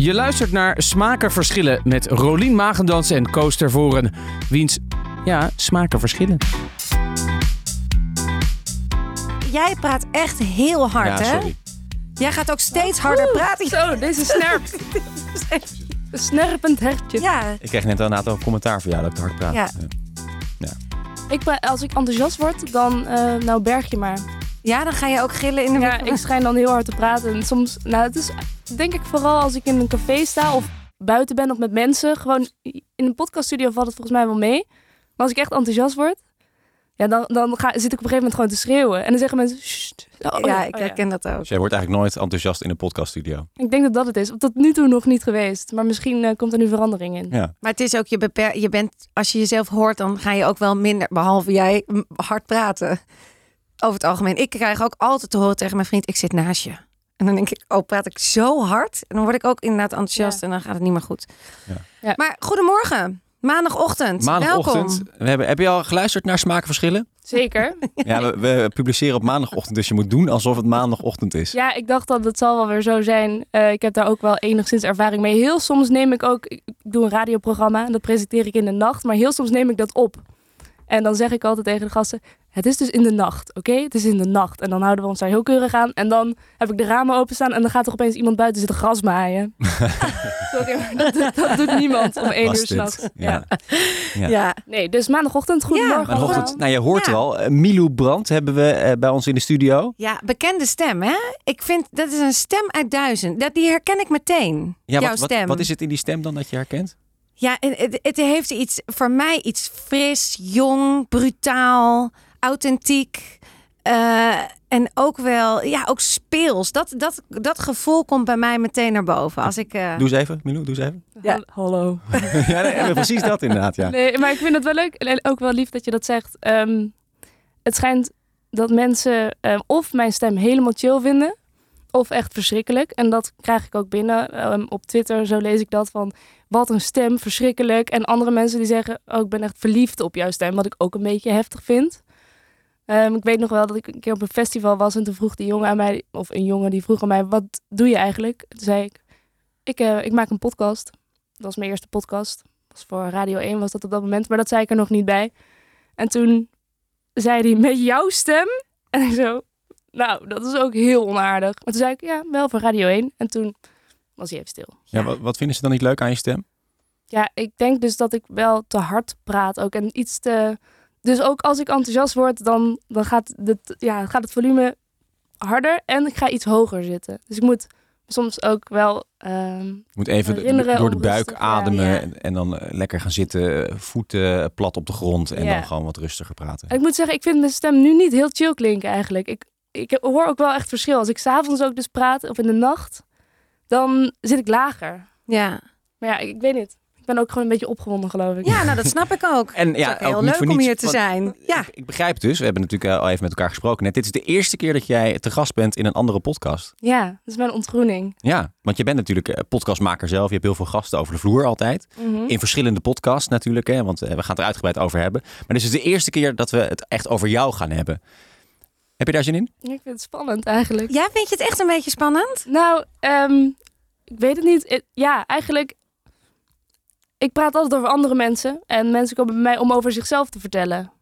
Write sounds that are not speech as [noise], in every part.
Je luistert naar Smaken Verschillen met Rolien Magendans en Koos Tervoren. Wiens, ja, smaken verschillen. Jij praat echt heel hard, Ja, hè? sorry. Jij gaat ook steeds harder praten. Zo, deze snerp. [laughs] Een snerpend hertje. Ja, Ik kreeg net al een commentaar van jou dat ik te hard praat. Ja. Ik, pra- als ik enthousiast word, dan eh, nou berg je maar. Ja, dan ga je ook gillen in de Ja, microfoon. ik schijn dan heel hard te praten. En soms, nou, het is denk ik vooral als ik in een café sta of buiten ben of met mensen. Gewoon in een podcaststudio valt het volgens mij wel mee. Maar als ik echt enthousiast word, ja, dan, dan ga, zit ik op een gegeven moment gewoon te schreeuwen. En dan zeggen mensen, "Sst." Oh, ja, ik oh herken dat ook. Dus jij wordt eigenlijk nooit enthousiast in een podcaststudio. Ik denk dat dat het is. Tot nu toe nog niet geweest. Maar misschien eh, komt er nu verandering in. Ja. Maar het is ook, je, beper je bent, als je jezelf hoort, dan ga je ook wel minder, behalve jij, hard praten. Over het algemeen. Ik krijg ook altijd te horen tegen mijn vriend, ik zit naast je. En dan denk ik, oh, praat ik zo hard? En dan word ik ook inderdaad enthousiast Ja. en dan gaat het niet meer goed. Ja. Ja. Maar goedemorgen, maandagochtend. Maandagochtend. Welkom. We hebben, heb je al geluisterd naar Smakenverschillen? Zeker. [laughs] Ja, we, we publiceren op maandagochtend, dus je moet doen alsof het maandagochtend is. Ja, ik dacht dat het zal wel weer zo zijn. Eh, ik heb daar ook wel enigszins ervaring mee. Heel soms neem ik ook, ik doe een radioprogramma en dat presenteer ik in de nacht. Maar heel soms neem ik dat op. En dan zeg ik altijd tegen de gasten, het is dus in de nacht, oké? Het is in de nacht. En dan houden we ons daar heel keurig aan. En dan heb ik de ramen openstaan en dan gaat er opeens iemand buiten zitten gras maaien. [laughs] Sorry, maar dat, doet- dat doet niemand om één Was uur s'nachts. Ja. Ja. Ja. Nee, dus maandagochtend, goedemorgen. Maandagochtend, allemaal. nou je hoort Ja. wel, eh, Milou Brandt hebben we eh, bij ons in de studio. ja, bekende stem, hè? Ik vind, dat is een stem uit duizend. Dat, die herken ik meteen, Ja, jouw wat, wat, stem. wat is het in die stem dan dat je herkent? Ja, het, het- het heeft iets voor mij iets fris, jong, brutaal, authentiek. eh, en ook wel, ja, ook speels. Dat, dat, dat gevoel komt bij mij meteen naar boven. Als ik, eh, Doe eens even, Milou, doe eens even. Ja. Hallo. [laughs] ja, nee, [laughs] precies dat inderdaad, ja. Nee, maar ik vind het wel leuk en ook wel lief dat je dat zegt. Ehm, het schijnt dat mensen ehm, of mijn stem helemaal chill vinden, of echt verschrikkelijk. En dat krijg ik ook binnen. Ehm, op Twitter, zo lees ik dat van, wat een stem, verschrikkelijk. En andere mensen die zeggen, oh, ik ben echt verliefd op jouw stem, wat ik ook een beetje heftig vind. Ehm, ik weet nog wel dat ik een keer op een festival was en toen vroeg die jongen aan mij, of een jongen die vroeg aan mij, wat doe je eigenlijk? Toen zei ik, ik, eh, ik maak een podcast. Dat was mijn eerste podcast was voor Radio 1 was dat op dat moment, maar dat zei ik er nog niet bij. En toen zei hij met jouw stem. En ik zo, nou, dat is ook heel onaardig. Maar toen zei ik, ja, wel voor Radio 1. En toen was hij even stil. ja wat, wat vinden ze dan niet leuk aan je stem? Ja, ik denk dus dat ik wel te hard praat ook. En iets te... Dus ook als ik enthousiast word, dan, dan gaat, het, ja, gaat het volume harder en ik ga iets hoger zitten. Dus ik moet soms ook wel... ehm, moet even door de buik ja, ademen ja. En, en dan eh, lekker gaan zitten, voeten plat op de grond en Ja. dan gewoon wat rustiger praten. En ik moet zeggen, ik vind mijn stem nu niet heel chill klinken eigenlijk. Ik, ik hoor ook wel echt verschil. Als ik s'avonds ook dus praat of in de nacht, dan zit ik lager. ja. Maar ja, ik, ik weet niet. Ik ben ook gewoon een beetje opgewonden, geloof ik. ja, nou dat snap ik ook. [laughs] En Het is ja, ook heel leuk om niets, hier te zijn. Ja. Ik, ik begrijp het dus. We hebben natuurlijk eh, al even met elkaar gesproken net. Dit is de eerste keer dat jij te gast bent in een andere podcast. Ja, dat is mijn ontgroening. Ja, want je bent natuurlijk eh, podcastmaker zelf. Je hebt heel veel gasten over de vloer altijd. Mhm. In verschillende podcasts natuurlijk, hè, want eh, we gaan het er uitgebreid over hebben. Maar dit is de eerste keer dat we het echt over jou gaan hebben. Heb je daar zin in? Ik vind het spannend eigenlijk. Ja, vind je het echt een beetje spannend? Nou, ehm, ik weet het niet. Ja, eigenlijk. Ik praat altijd over andere mensen. En mensen komen bij mij om over zichzelf te vertellen.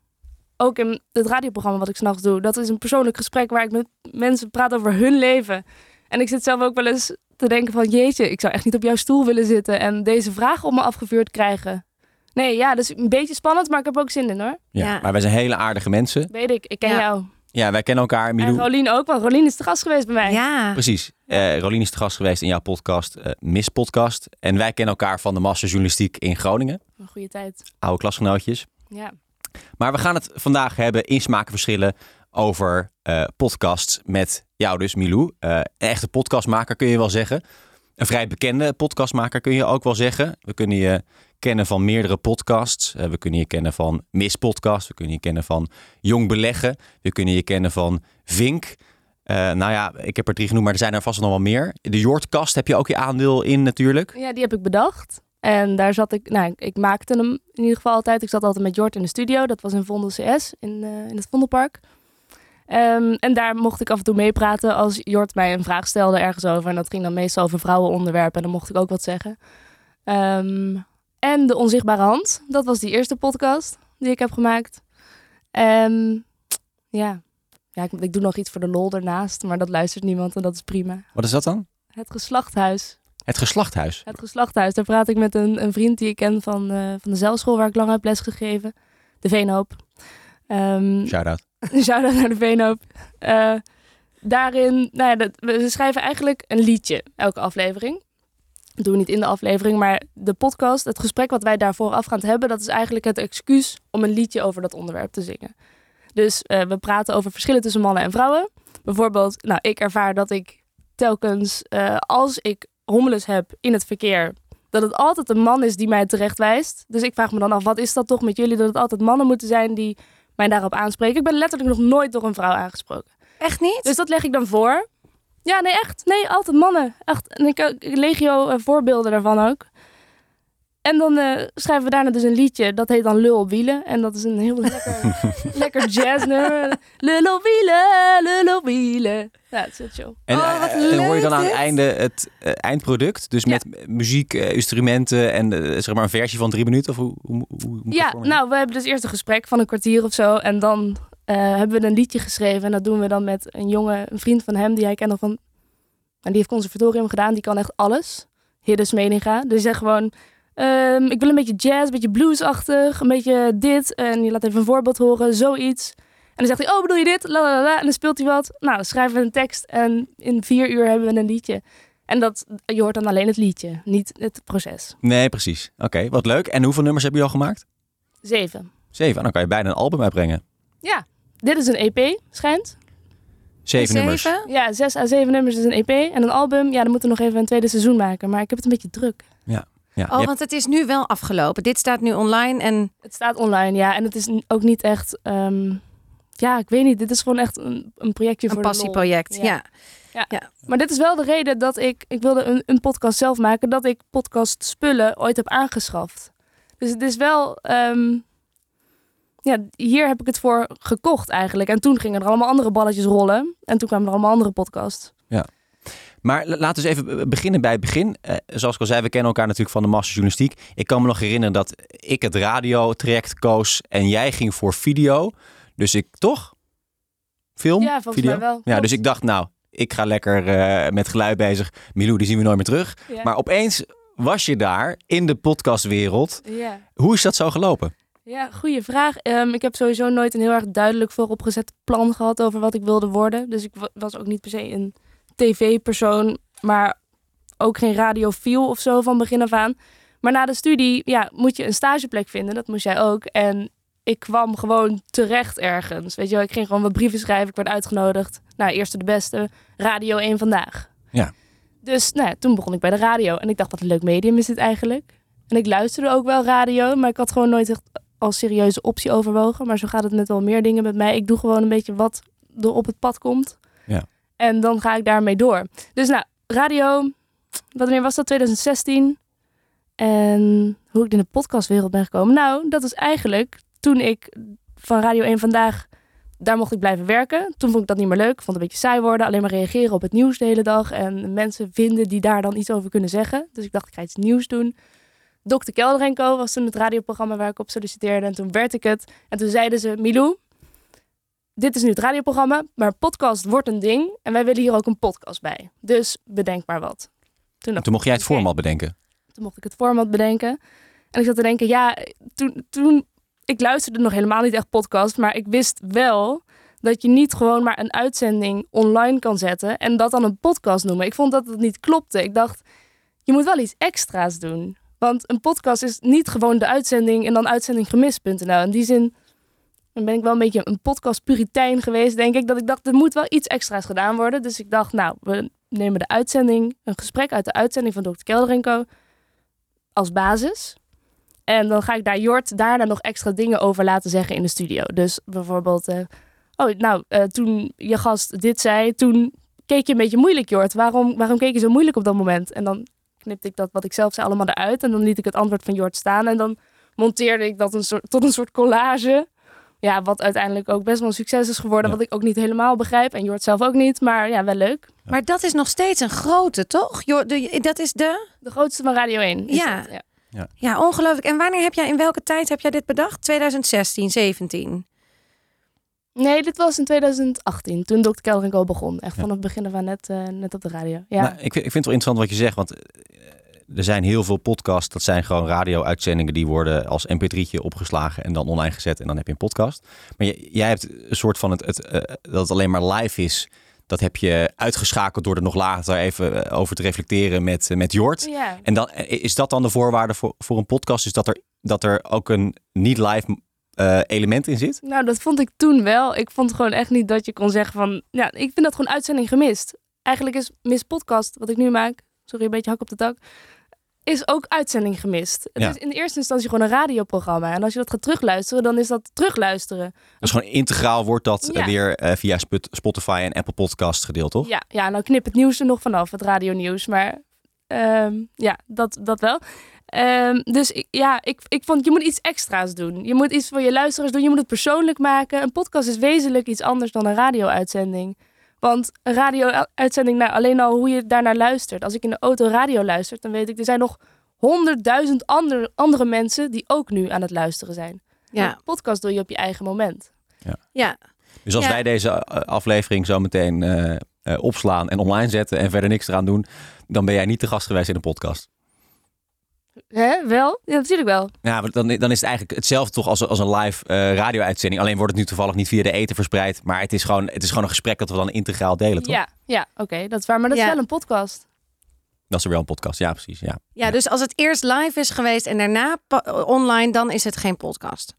Ook in het radioprogramma wat ik s'nachts doe. Dat is een persoonlijk gesprek waar ik met mensen praat over hun leven. En ik zit zelf ook wel eens te denken van... Jeetje, ik zou echt niet op jouw stoel willen zitten... en deze vraag op me afgevuurd krijgen. Nee, ja, dat is een beetje spannend, maar ik heb ook zin in hoor. Ja. Ja. Maar wij zijn hele aardige mensen. Weet ik, ik ken Ja. jou. Ja, wij kennen elkaar. En Milou, Rolien ook, want Rolien is de gast geweest bij mij. Ja. Precies. Eh Rolien is de gast geweest in jouw podcast, Miss Podcast. En wij kennen elkaar van de Master Journalistiek in Groningen. Een goede tijd. Oude klasgenootjes. Ja. Maar we gaan het vandaag hebben in Smakenverschillen over eh, podcasts met jou dus, Milou. Eh, een echte podcastmaker kun je wel zeggen. Een vrij bekende podcastmaker kun je ook wel zeggen. We kunnen je kennen van meerdere podcasts. Eh, we kunnen je kennen van Miss Podcast. We kunnen je kennen van Jong Beleggen. We kunnen je kennen van Vink. Eh, nou ja, ik heb er drie genoemd, maar er zijn er vast nog wel meer. De Jordkast heb je ook je aandeel in natuurlijk. Ja, die heb ik bedacht. En daar zat ik, nou, ik maakte hem in ieder geval altijd. Ik zat altijd met Jort in de studio. Dat was in Vondel CS, in, eh, in het Vondelpark. Ehm, en daar mocht ik af en toe meepraten als Jort mij een vraag stelde ergens over. En dat ging dan meestal over vrouwenonderwerpen. En dan mocht ik ook wat zeggen. Ehm, en De Onzichtbare Hand. Dat was die eerste podcast die ik heb gemaakt. En ja, ja ik, ik doe nog iets voor de lol ernaast. Maar dat luistert niemand en dat is prima. Wat is dat dan? Het Geslachthuis. Het geslachthuis. Het Geslachthuis. Daar praat ik met een, een vriend die ik ken van, eh, van de zelschool waar ik lang heb lesgegeven. De Veenhoop. Ehm, Shout-out. [laughs] Shout-out naar de Veenhoop. Eh, daarin, nou ja, dat, we schrijven eigenlijk een liedje elke aflevering. Dat doen we niet in de aflevering, maar de podcast, het gesprek wat wij daarvoor afgaand hebben, dat is eigenlijk het excuus om een liedje over dat onderwerp te zingen. Dus eh, we praten over verschillen tussen mannen en vrouwen. Bijvoorbeeld, nou, ik ervaar dat ik telkens, eh, als ik hommeles heb in het verkeer, dat het altijd een man is die mij terecht wijst. Dus ik vraag me dan af, wat is dat toch met jullie, dat het altijd mannen moeten zijn die mij daarop aanspreken. Ik ben letterlijk nog nooit door een vrouw aangesproken. Echt niet? Dus dat leg ik dan voor. Ja, nee, echt. Nee, altijd mannen. Echt. En ik, ik legio uh, voorbeelden daarvan ook. En dan uh, schrijven we daarna dus een liedje. Dat heet dan Lul op wielen. En dat is een heel [laughs] lekker, lekker jazznummer. Lul op wielen, lul op wielen. Ja, het is chill. En, Oh, wat en hoor je dan aan het einde het eh, eindproduct? Dus Ja. met muziek, eh, instrumenten en eh, zeg maar een versie van drie minuten? Of hoe, hoe, hoe, Ja, nou, we hebben dus eerst een gesprek van een kwartier of zo. En dan eh, hebben we een liedje geschreven. En dat doen we dan met een jongen, een vriend van hem, die hij kent van... En die heeft conservatorium gedaan, die kan echt alles. Hiddes Meninga. Dus die zegt gewoon... ehm, ik wil een beetje jazz, een beetje bluesachtig, een beetje dit. En je laat even een voorbeeld horen, zoiets. En dan zegt hij, oh bedoel je dit? La, la, la. En dan speelt hij wat. Nou, dan schrijven we een tekst en in vier uur hebben we een liedje. En dat, je hoort dan alleen het liedje, niet het proces. Nee, precies. Oké, wat leuk. En hoeveel nummers heb je al gemaakt? Zeven. Zeven. Dan kan je bijna een album uitbrengen. Ja, dit is een EP, schijnt. Zeven, nummers. Zeven? Ja, zes à zeven nummers is een EP. En een album, ja, dan moeten we nog even een tweede seizoen maken. Maar ik heb het een beetje druk. Ja, je Oh, want het is nu wel afgelopen. Dit staat nu online en Het staat online, ja. En het is ook niet echt... ehm, ja, ik weet niet. Dit is gewoon echt een, een projectje een voor de lol. passieproject. Ja. Ja. Maar dit is wel de reden dat ik... Ik wilde een, een podcast zelf maken. Dat ik podcast spullen ooit heb aangeschaft. Dus het is wel... ehm, ja, hier heb ik het voor gekocht eigenlijk. En toen gingen er allemaal andere balletjes rollen. En toen kwamen er allemaal andere podcasts. Maar la- laten we eens even be- beginnen bij het begin. Eh, zoals ik al zei, we kennen elkaar natuurlijk van de masterjournalistiek. Ik kan me nog herinneren dat ik het radiotraject koos en jij ging voor video. Dus ik, toch? Film? Ja, volgens video? mij wel. Ja, dus ik dacht, nou, ik ga lekker eh, met geluid bezig. Milou, die zien we nooit meer terug. Ja. Maar opeens was je daar in de podcastwereld. Ja. Hoe is dat zo gelopen? Ja, goede vraag. Ehm, ik heb sowieso nooit een heel erg duidelijk vooropgezet plan gehad over wat ik wilde worden. Dus ik wa- was ook niet per se een tv-persoon, maar ook geen radiofiel of zo van begin af aan. Maar na de studie ja, moet je een stageplek vinden, dat moest jij ook. En ik kwam gewoon terecht ergens. Weet je wel, ik ging gewoon wat brieven schrijven, ik werd uitgenodigd. Nou, eerste de beste, Radio 1 Vandaag. Ja. Dus nou, toen begon ik bij de radio en ik dacht, wat een leuk medium is dit eigenlijk. En ik luisterde ook wel radio, maar ik had gewoon nooit echt als serieuze optie overwogen. Maar zo gaat het met wel meer dingen met mij. Ik doe gewoon een beetje wat er op het pad komt. En dan ga ik daarmee door. Dus nou, radio, wanneer was dat? 2016. En hoe ik in de podcastwereld ben gekomen. Nou, dat is eigenlijk toen ik van Radio 1 Vandaag, daar mocht ik blijven werken. Toen vond ik dat niet meer leuk. Vond het een beetje saai worden. Alleen maar reageren op het nieuws de hele dag. En mensen vinden die daar dan iets over kunnen zeggen. Dus ik dacht, ik ga iets nieuws doen. Dr. Kelder en Co. was toen het radioprogramma waar ik op solliciteerde. En toen werd ik het. En toen zeiden ze, Milou, dit is nu het radioprogramma, maar podcast wordt een ding. En wij willen hier ook een podcast bij. Dus bedenk maar wat. Toen, dacht Toen mocht jij het format bedenken. toen mocht ik het format bedenken. En ik zat te denken, ja, toen, toen... Ik luisterde nog helemaal niet echt podcast, maar ik wist wel dat je niet gewoon maar een uitzending online kan zetten en dat dan een podcast noemen. Ik vond dat het niet klopte. Ik dacht, je moet wel iets extra's doen. Want een podcast is niet gewoon de uitzending en dan uitzendinggemist.nl. In die zin ben ik wel een beetje een podcast puritein geweest, denk ik. Dat ik dacht, er moet wel iets extra's gedaan worden. Dus ik dacht, nou, we nemen de uitzending, een gesprek uit de uitzending van Dr. Kelder en Co als basis. En dan ga ik daar Jort daarna nog extra dingen over laten zeggen in de studio. Dus bijvoorbeeld, eh, oh, nou, eh, toen je gast dit zei, toen keek je een beetje moeilijk, Jort. Waarom, waarom keek je zo moeilijk op dat moment? En dan knipte ik dat wat ik zelf zei allemaal eruit. En dan liet ik het antwoord van Jort staan. En dan monteerde ik dat een soort, tot een soort collage. Ja, wat uiteindelijk ook best wel een succes is geworden. Ja. Wat ik ook niet helemaal begrijp. En Jort zelf ook niet. Maar ja, wel leuk. Maar dat is nog steeds een grote, toch? Jo, de, dat is de... De grootste van Radio 1. Is Ja. dat, ja. Ja, ongelooflijk. En wanneer heb jij, in welke tijd heb jij dit bedacht? 2016, 17? Nee, dit was in 2018. Toen Dr. Kelder en Co begon. Echt Ja. vanaf het begin af aan net, eh, net op de radio. Ja. Nou, ik, vind- ik vind het wel interessant wat je zegt, want eh, er zijn heel veel podcasts. Dat zijn gewoon radio-uitzendingen die worden als mp3'tje opgeslagen en dan online gezet en dan heb je een podcast. Maar jij hebt een soort van het, het, eh, dat het alleen maar live is. Dat heb je uitgeschakeld door er nog later even eh, over te reflecteren met, eh, met Jort. ja. En dan, is dat dan de voorwaarde voor, voor een podcast? Is dat er, dat er ook een niet-live element in zit? Nou, dat vond ik toen wel. Ik vond gewoon echt niet dat je kon zeggen van... Ja, ik vind dat gewoon uitzending gemist. Eigenlijk is Miss Podcast, wat ik nu maak... Sorry, een beetje hak op de tak. Is ook uitzending gemist. Het Ja. is in de eerste instantie gewoon een radioprogramma. En als je dat gaat terugluisteren, dan is dat terugluisteren. Dus gewoon integraal wordt dat Ja. weer eh, via Spot- Spotify en Apple Podcast gedeeld, toch? Ja, ja, nou knip het nieuws er nog vanaf, het radionieuws. Maar ehm, ja, dat, dat wel. Ehm, dus ik, ja, ik, ik vond, je moet iets extra's doen. Je moet iets voor je luisteraars doen. Je moet het persoonlijk maken. Een podcast is wezenlijk iets anders dan een radio-uitzending. Want een radio-uitzending, nou, alleen al hoe je daarnaar luistert. Als ik in de auto radio luister, dan weet ik, er zijn nog honderdduizend andere, andere mensen die ook nu aan het luisteren zijn. Ja. Een podcast doe je op je eigen moment. Ja. Dus als Ja. wij deze eh, aflevering zo meteen eh, eh, opslaan en online zetten en verder niks eraan doen, dan ben jij niet te gast geweest in een podcast. Hè? Wel? Ja, natuurlijk wel. Ja, maar dan, dan is het eigenlijk hetzelfde toch als, als een live eh, radio-uitzending. Alleen wordt het nu toevallig niet via de eten verspreid. Maar het is gewoon, het is gewoon een gesprek dat we dan integraal delen, toch? Ja, ja oké, dat is waar. Maar dat Ja. is wel een podcast. Dat is er wel een podcast. Ja, precies. Ja. Ja, dus als het eerst live is geweest en daarna online, dan is het geen podcast.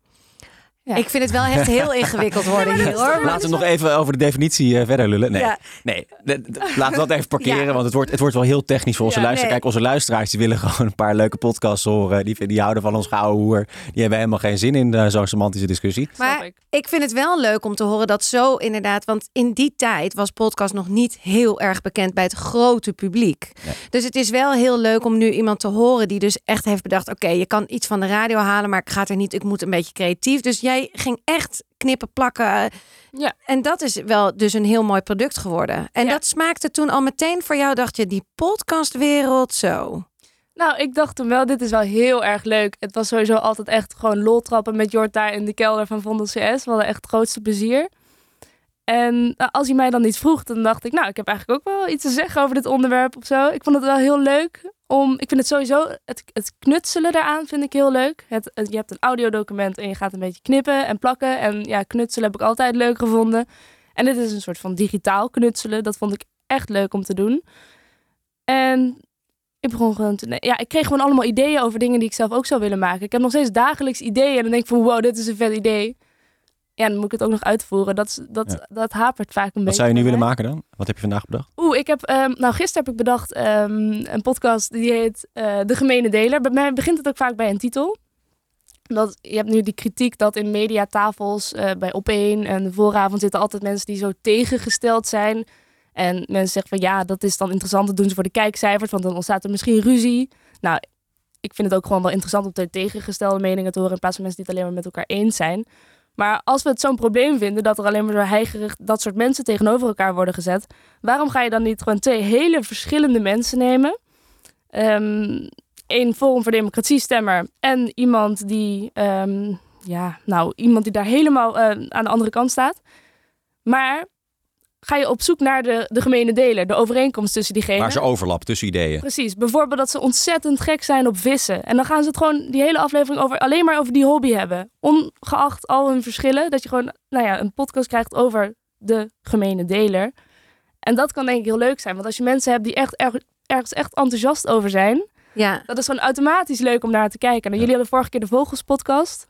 Ja. Ik vind het wel echt heel ingewikkeld worden hier hoor. Laten we nog even over de definitie eh, verder lullen. Nee, Ja. nee laten we dat even parkeren. Ja. Want het wordt, het wordt wel heel technisch voor onze Ja, luisteraars. nee. Kijk, onze luisteraars die willen [laughs] gewoon een paar leuke podcasts horen. Die, die houden van ons gouden hoer. Die hebben helemaal geen zin in eh, zo'n semantische discussie. Snap Maar ik. ik vind het wel leuk om te horen dat zo inderdaad, want in die tijd was podcast nog niet heel erg bekend bij het grote publiek. Ja. Dus het is wel heel leuk om nu iemand te horen die dus echt heeft bedacht: oké, je kan iets van de radio halen, maar ik ga er niet, ik moet een beetje creatief. Dus jij ging echt knippen, plakken. Ja. En dat is wel dus een heel mooi product geworden. En Ja. dat smaakte toen al meteen voor jou, dacht je, die podcastwereld zo. Nou, ik dacht toen wel, dit is wel heel erg leuk. Het was sowieso altijd echt gewoon loltrappen met Jort daar in de kelder van Vondel CS. We hadden echt het grootste plezier. En nou, als hij mij dan iets vroeg, dan dacht ik, nou, ik heb eigenlijk ook wel iets te zeggen over dit onderwerp of zo. Ik vond het wel heel leuk om, ik vind het sowieso, het, het knutselen daaraan vind ik heel leuk. Het, je hebt een audiodocument en je gaat een beetje knippen en plakken. En ja, knutselen heb ik altijd leuk gevonden. En dit is een soort van digitaal knutselen. Dat vond ik echt leuk om te doen. En ik begon gewoon te... Ja, ik kreeg gewoon allemaal ideeën over dingen die ik zelf ook zou willen maken. Ik heb nog steeds dagelijks ideeën. En dan denk ik van, wow, dit is een vet idee. Ja, dan moet ik het ook nog uitvoeren. Dat, dat, Ja. dat hapert vaak een beetje. Wat zou je nu willen maken dan? Wat heb je vandaag bedacht? Oeh, ik heb... ehm, nou, gisteren heb ik bedacht ehm, een podcast die heet eh, De Gemene Deler. Bij mij begint het ook vaak bij een titel. Dat, je hebt nu die kritiek dat in mediatafels eh bij Op1 en de vooravond zitten altijd mensen die zo tegengesteld zijn. En mensen zeggen van ja, dat is dan interessant, dat doen ze voor de kijkcijfers, want dan ontstaat er misschien ruzie. Nou, ik vind het ook gewoon wel interessant om de tegengestelde meningen te horen in plaats van mensen die het alleen maar met elkaar eens zijn. Maar als we het zo'n probleem vinden dat er alleen maar zo heigerig dat soort mensen tegenover elkaar worden gezet, waarom ga je dan niet gewoon twee hele verschillende mensen nemen? Ehm een Forum voor Democratie stemmer en iemand die, ehm, ja, nou, iemand die daar helemaal eh, aan de andere kant staat. Maar ga je op zoek naar de, de gemene deler, de overeenkomst tussen diegenen. Waar ze overlap tussen ideeën. Precies. Bijvoorbeeld dat ze ontzettend gek zijn op vissen. En dan gaan ze het gewoon die hele aflevering over, alleen maar over die hobby hebben. Ongeacht al hun verschillen. Dat je gewoon nou ja, een podcast krijgt over de gemene deler. En dat kan denk ik heel leuk zijn. Want als je mensen hebt die echt erg- ergens echt enthousiast over zijn. Ja. Dat is gewoon automatisch leuk om naar te kijken. En jullie hadden vorige keer de Vogelspodcast.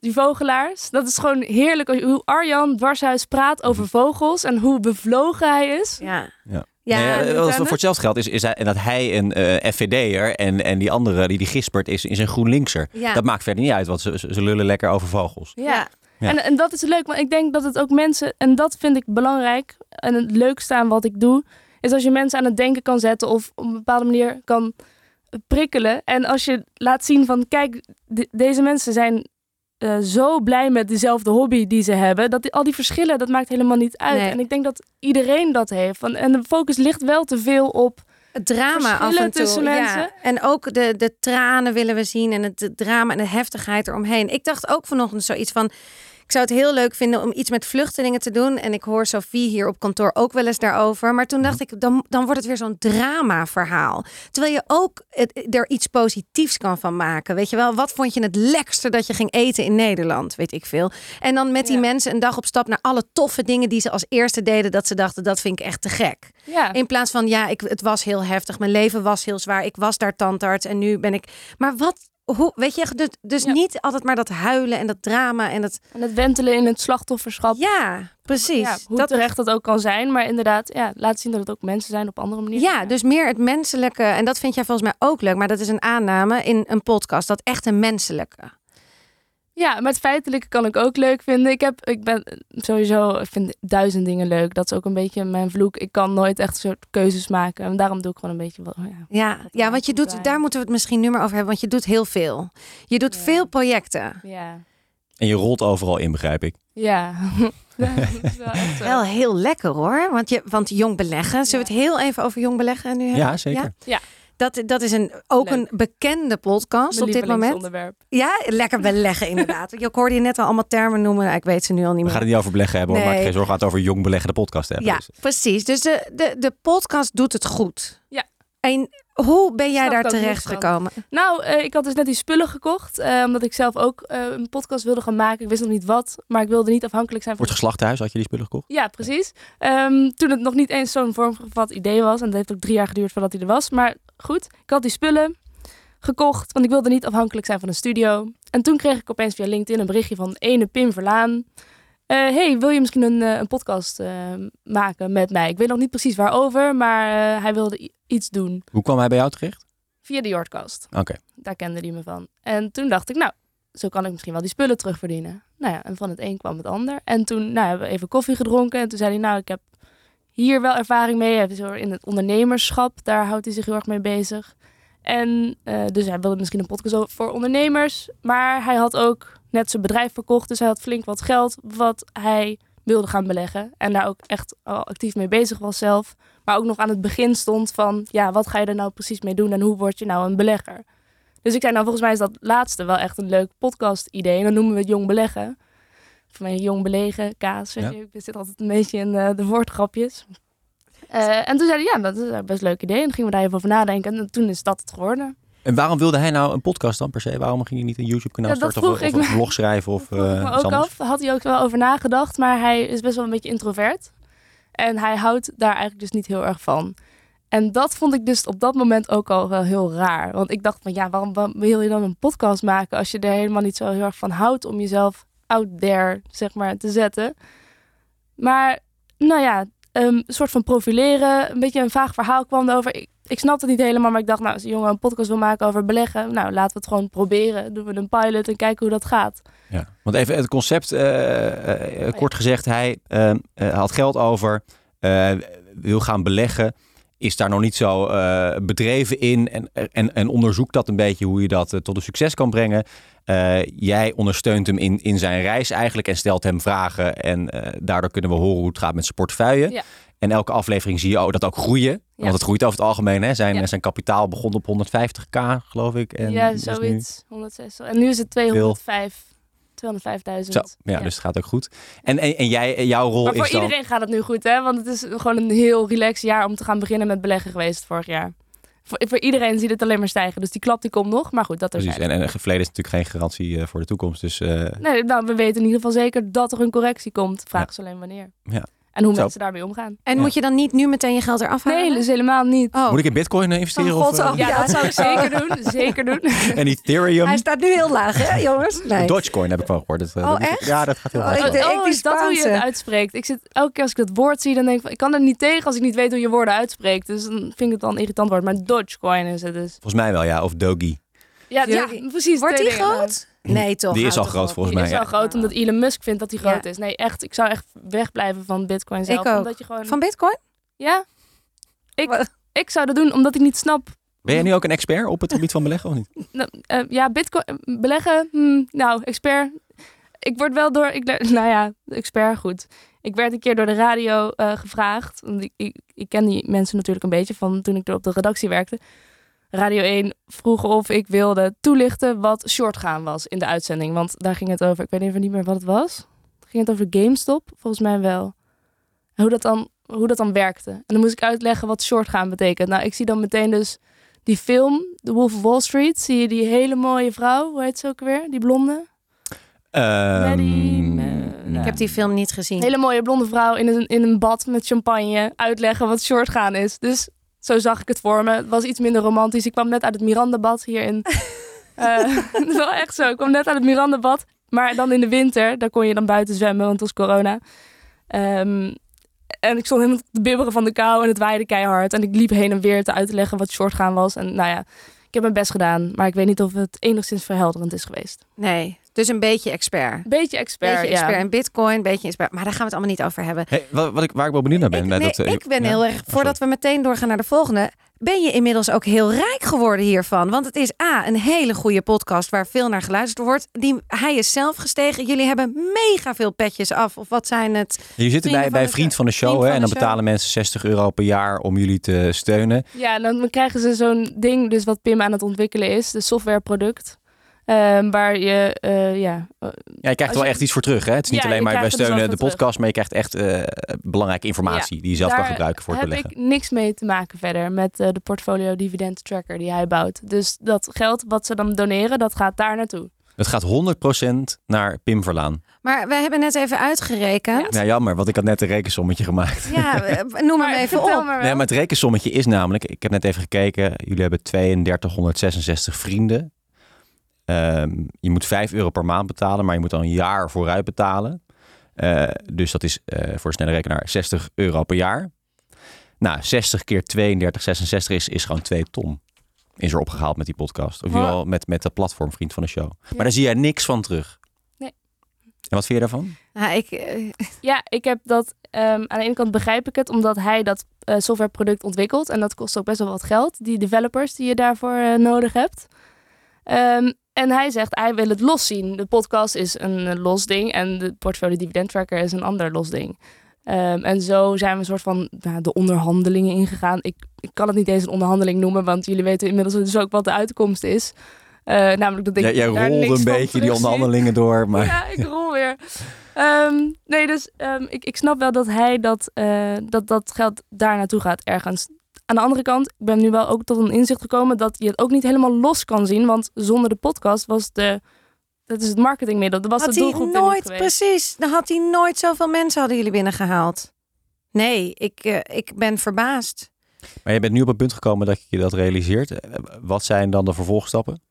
Die vogelaars. Dat is gewoon heerlijk hoe Arjan Dwarshuis praat over vogels. En hoe bevlogen hij is. Ja. Ja. Ja, Nee, voor hetzelfde geldt is, is hij- en dat hij een eh FVD'er en, en die andere, die, die Gispert, is, is een GroenLinkser. Ja. Dat maakt verder niet uit, want ze, ze, ze lullen lekker over vogels. Ja. Ja. En, en dat is leuk, want ik denk dat het ook mensen, en dat vind ik belangrijk, en het leukste aan wat ik doe, is als je mensen aan het denken kan zetten of op een bepaalde manier kan prikkelen. En als je laat zien van, kijk, de- deze mensen zijn eh, zo blij met dezelfde hobby die ze hebben. Dat die, al die verschillen, dat maakt helemaal niet uit. Nee. En ik denk dat iedereen dat heeft. Van, en de focus ligt wel te veel op. Het drama af en toe. tussen ja. mensen. En ook de, de tranen willen we zien en het de drama en de heftigheid eromheen. Ik dacht ook vanochtend zoiets van. Ik zou het heel leuk vinden om iets met vluchtelingen te doen. En ik hoor Sophie hier op kantoor ook wel eens daarover. Maar toen dacht ik, dan, dan wordt het weer zo'n drama-verhaal. Terwijl je ook het, er iets positiefs kan van maken. Weet je wel, wat vond je het lekkerste dat je ging eten in Nederland? Weet ik veel. En dan met die Ja. mensen een dag op stap naar alle toffe dingen die ze als eerste deden. Dat ze dachten, dat vind ik echt te gek. Ja, In plaats van, ja, ik, het was heel heftig. Mijn leven was heel zwaar. Ik was daar tandarts en nu ben ik... Maar wat... Hoe, weet je, dus, dus Ja. niet altijd maar dat huilen en dat drama en dat... en het wentelen in het slachtofferschap. Ja, precies. Ja, hoe dat, terecht dat ook kan zijn. Maar inderdaad, ja, laat zien dat het ook mensen zijn op andere manieren. ja, dus meer het menselijke. En dat vind jij volgens mij ook leuk. Maar dat is een aanname in een podcast. Dat echt een menselijke. Ja, maar het feitelijke kan ik ook leuk vinden. Ik, heb, ik ben sowieso, ik vind duizend dingen leuk. Dat is ook een beetje mijn vloek. Ik kan nooit echt soort keuzes maken. En daarom doe ik gewoon een beetje wat. Ja. Ja, ja want je doet, daar moeten we het misschien nu maar over hebben. Want je doet heel veel. Je doet Ja. veel projecten. Ja. En je rolt overal in, begrijp ik. Ja. [laughs] Ja, dat is wel [laughs] echt. Wel heel lekker hoor. Want, je, want jong beleggen. Zullen we het heel even over jong beleggen nu hebben? Ja, zeker. Dat, dat is een, ook Leuk. een bekende podcast Mijn op dit moment. Ja, lekker beleggen inderdaad. Ik hoorde je net al allemaal termen noemen. Ik weet ze nu al niet We meer. gaan het niet over beleggen hebben, hoor. Nee. maak je geen zorgen. We het over jong beleggen, de podcast hebben. Ja, Dus- precies. Dus de, de, de podcast doet het goed. Ja. En hoe ben jij daar terecht gekomen? Nou, eh, ik had dus net die spullen gekocht. eh, omdat ik zelf ook eh, een podcast wilde gaan maken. Ik wist nog niet wat. Maar ik wilde niet afhankelijk zijn Voor van het geslachtenhuis had je die spullen gekocht? Ja, precies. Ehm, toen het nog niet eens zo'n vormgevat idee was. En dat heeft ook drie jaar geduurd voordat hij er was. Maar goed, ik had die spullen gekocht. Want ik wilde niet afhankelijk zijn van een studio. En toen kreeg ik opeens via LinkedIn een berichtje van ene Pim Verlaan. Eh, hey, wil je misschien een, eh, een podcast eh, maken met mij? Ik weet nog niet precies waarover, maar hij wilde iets doen. Hoe kwam hij bij jou terecht? Via de Yardcast. Oké. Daar kende hij me van. En toen dacht ik, nou, zo kan ik misschien wel die spullen terugverdienen. Nou ja, en van het een kwam het ander. En toen nou, hebben we even koffie gedronken. En toen zei hij, nou, ik heb hier wel ervaring mee. Heel erg in het ondernemerschap, daar houdt hij zich heel erg mee bezig. En eh, dus hij wilde misschien een podcast voor ondernemers. Maar hij had ook net zijn bedrijf verkocht. Dus hij had flink wat geld wat hij wilde gaan beleggen. En daar ook echt al actief mee bezig was zelf. Maar ook nog aan het begin stond van... ja, wat ga je er nou precies mee doen en hoe word je nou een belegger? Dus ik zei, nou volgens mij is dat laatste wel echt een leuk podcast idee. En dan noemen we het jong beleggen. Voor mij jong belegen, kaas. Ja. Ik zit altijd een beetje in eh, de woordgrapjes. Eh, en toen zei hij, ja, dat is een best leuk idee. En dan gingen we daar even over nadenken. En toen is dat het geworden. En waarom wilde hij nou een podcast dan per se? Waarom ging hij niet een YouTube-kanaal Ja, starten of, of een blog schrijven [laughs] of eh ook af. Had hij ook wel over nagedacht. Maar hij is best wel een beetje introvert. En hij houdt daar eigenlijk dus niet heel erg van. En dat vond ik dus op dat moment ook al wel heel raar. Want ik dacht van ja, waarom, waarom wil je dan een podcast maken als je er helemaal niet zo heel erg van houdt om jezelf out there, zeg maar, te zetten. Maar nou ja, een soort van profileren, een beetje een vaag verhaal kwam erover. Ik, ik snapte het niet helemaal, maar ik dacht, nou, als een jongen een podcast wil maken over beleggen, nou, laten we het gewoon proberen. Doen we een pilot en kijken hoe dat gaat. Ja, want even het concept, eh, eh, kort gezegd, hij eh, eh, had geld over, eh, wil gaan beleggen, is daar nog niet zo eh, bedreven in en, en, en onderzoekt dat een beetje hoe je dat eh, tot een succes kan brengen. Eh, jij ondersteunt hem in, in zijn reis eigenlijk en stelt hem vragen en daardoor kunnen we horen hoe het gaat met zijn portefeuille. Ja. En elke aflevering zie je ook dat ook groeien. Want het groeit over het algemeen. Hè? Zijn, Ja. zijn kapitaal begon op 150k, geloof ik. En ja, nu- zoiets. 106. En nu is het 205. 205.000. Zo, ja, dus het gaat ook goed. En, en, en jij, jouw rol Maar voor is dan... iedereen gaat het nu goed, hè? Want het is gewoon een heel relaxed jaar om te gaan beginnen met beleggen geweest vorig jaar. Voor, voor iedereen ziet het alleen maar stijgen. Dus die klap die komt nog. Maar goed, dat er Precies, en, en het verleden is natuurlijk geen garantie eh, voor de toekomst. Dus eh, Nee, nou, we weten in ieder geval zeker dat er een correctie komt. Vraag Ja. is alleen wanneer. Ja. En hoe Zo. mensen daarmee omgaan. En Ja. moet je dan niet nu meteen je geld eraf halen? Nee, dus helemaal niet. Oh. moet ik in bitcoin eh, investeren? Oh, of, God, eh, oh. Ja, Ja. dat zou ik zeker [laughs] doen. Zeker doen. En Ethereum? Hij staat nu heel laag, hè, jongens? Nee. Dogecoin heb ik van gehoord. Dat, eh, Oh, dat- echt? Ja, dat gaat heel Oh, ik wel. denk- oh, die is dat hoe je het uitspreekt? Ik zit elke keer als ik dat woord zie, dan denk ik van, ik kan er niet tegen als ik niet weet hoe je woorden uitspreekt. Dus dan vind ik het dan een irritant woord. Maar Dogecoin is het dus. Volgens mij wel, ja. Of Dogi. Ja, Ja. ja precies. Wordt die groot? Nee, toch? Die is al groot op. volgens Die mij. is ja. wel groot omdat Elon Musk vindt dat hij groot is. Nee, echt. Ik zou echt wegblijven van Bitcoin zelf. Ik ook. Omdat je gewoon... Van Bitcoin? Ja? Ik, Wat? ik zou dat doen omdat ik niet snap. Ben jij nu ook een expert op het gebied van beleggen of niet? [laughs] Nou, eh, ja, Bitcoin beleggen. hmm, nou, expert. ik word wel door, ik, [laughs] nou ja, expert goed. Ik werd een keer door de radio eh, gevraagd. Want ik, ik, ik ken die mensen natuurlijk een beetje van toen ik er op de redactie werkte. Radio 1 vroeg of ik wilde toelichten wat shortgaan was in de uitzending. Want daar ging het over. Ik weet even niet meer wat het was. Ging het over GameStop? Volgens mij wel. Hoe dat dan, hoe dat dan werkte. En dan moest ik uitleggen wat shortgaan betekent. Nou, ik zie dan meteen dus die film, The Wolf of Wall Street. Zie je die hele mooie vrouw, hoe heet ze ook weer? Die blonde? Ehm, Ik heb die film niet gezien. hele mooie blonde vrouw in een, in een bad met champagne uitleggen wat shortgaan is. Dus zo zag ik het voor me. Het was iets minder romantisch. Ik kwam net uit het Mirandabad hier in... [laughs] [laughs] Het is wel echt zo. Ik kwam net uit het Mirandabad. Maar dan in de winter, daar kon je dan buiten zwemmen, want het was corona. Ehm, en ik stond helemaal te bibberen van de kou en het waaide keihard. En ik liep heen en weer te uit te leggen wat shortgaan was. En nou ja, ik heb mijn best gedaan. Maar ik weet niet of het enigszins verhelderend is geweest. Nee, dus een beetje expert. Beetje expert, beetje ja. expert in bitcoin, beetje expert. Maar daar gaan we het allemaal niet over hebben. Hey, wat, wat ik, waar ik wel benieuwd naar ben. Ik, bij nee, dat, eh, ik ben ja? heel erg, Oh, voordat we meteen doorgaan naar de volgende, ben je inmiddels ook heel rijk geworden hiervan. Want het is A, een hele goede podcast waar veel naar geluisterd wordt. Die, hij is zelf gestegen. Jullie hebben mega veel petjes af. Of wat zijn het? Je zit bij, bij Vriend van de Show hè, van en dan Show. betalen mensen 60 euro per jaar om jullie te steunen. Ja, dan krijgen ze zo'n ding, dus wat Pim aan het ontwikkelen is, de softwareproduct. Ehm, waar je, eh, ja, eh, Ja, je krijgt er wel je- echt iets voor terug. Hè? Het is niet Ja, alleen maar wij er dus steunen de podcast, maar je krijgt echt eh, belangrijke informatie die je zelf kan daar gebruiken voor het heb beleggen. ik niks mee te maken verder met eh, de portfolio dividend tracker die hij bouwt. Dus dat geld wat ze dan doneren, dat gaat daar naartoe. Het gaat 100% naar Pim Verlaan. Maar we hebben net even uitgerekend. Ja, jammer, want ik had net een rekensommetje gemaakt. Ja, [laughs] eh, noem hem even vertel op. maar. Nee, maar het rekensommetje is namelijk, ik heb net even gekeken, jullie hebben 3266 vrienden. Ehm, je moet 5 euro per maand betalen, maar je moet dan een jaar vooruit betalen. Eh, dus dat is eh, voor een snelle rekenaar 60 euro per jaar. Nou, 60 keer 32, 66 is, is gewoon 2 ton. Is er opgehaald met die podcast. Of geval met, met dat platform Vriend van de Show. Maar daar zie jij niks van terug. Nee. En wat vind je daarvan? Nou, ik, eh, [laughs] Ja, ik heb dat. ehm, aan de ene kant begrijp ik het, omdat hij dat eh, softwareproduct ontwikkelt. En dat kost ook best wel wat geld. Die developers die je daarvoor nodig hebt. Ehm, en hij zegt, hij wil het los zien. De podcast is een eh, los ding. En de portfolio dividend tracker is een ander los ding. Ehm, en zo zijn we een soort van nou, de onderhandelingen ingegaan. Ik, ik kan het niet eens een onderhandeling noemen, want jullie weten inmiddels dus ook wat de uitkomst is. Eh, namelijk dat ik Jij, jij rolde een beetje die onderhandelingen door. [laughs] Maar... Ja, ik rol weer. Ehm, nee, dus ehm, ik, ik snap wel dat hij dat, eh, dat, dat geld daar naartoe gaat ergens. Aan de andere kant, ik ben nu wel ook tot een inzicht gekomen dat je het ook niet helemaal los kan zien. Want zonder de podcast was de, dat is het marketingmiddel, dat was had de hij doelgroep er nooit, precies, dan had hij nooit zoveel mensen hadden jullie binnengehaald. Nee, ik, eh, ik ben verbaasd. Maar je bent nu op het punt gekomen dat je dat realiseert. Eh, Wat zijn dan de vervolgstappen?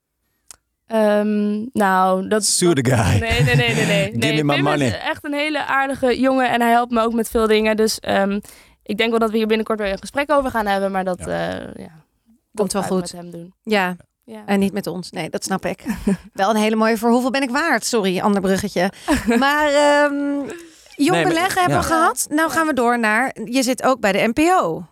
Ehm, nou, dat... Sue the guy. Nee, nee, nee, nee. nee. [laughs] Give nee me my Pim money. is echt een hele aardige jongen en hij helpt me ook met veel dingen. Dus ehm, ik denk wel dat we hier binnenkort weer een gesprek over gaan hebben. Maar dat, ja. ja, Komt wel goed. met hem doen. Ja, Ja. en niet met ons. Nee, dat snap ik. [laughs] Wel een hele mooie voor hoeveel ben ik waard? Sorry, ander bruggetje. [laughs] Maar ehm, jong beleggen hebben we gehad. Nou gaan we door naar, je zit ook bij de NPO.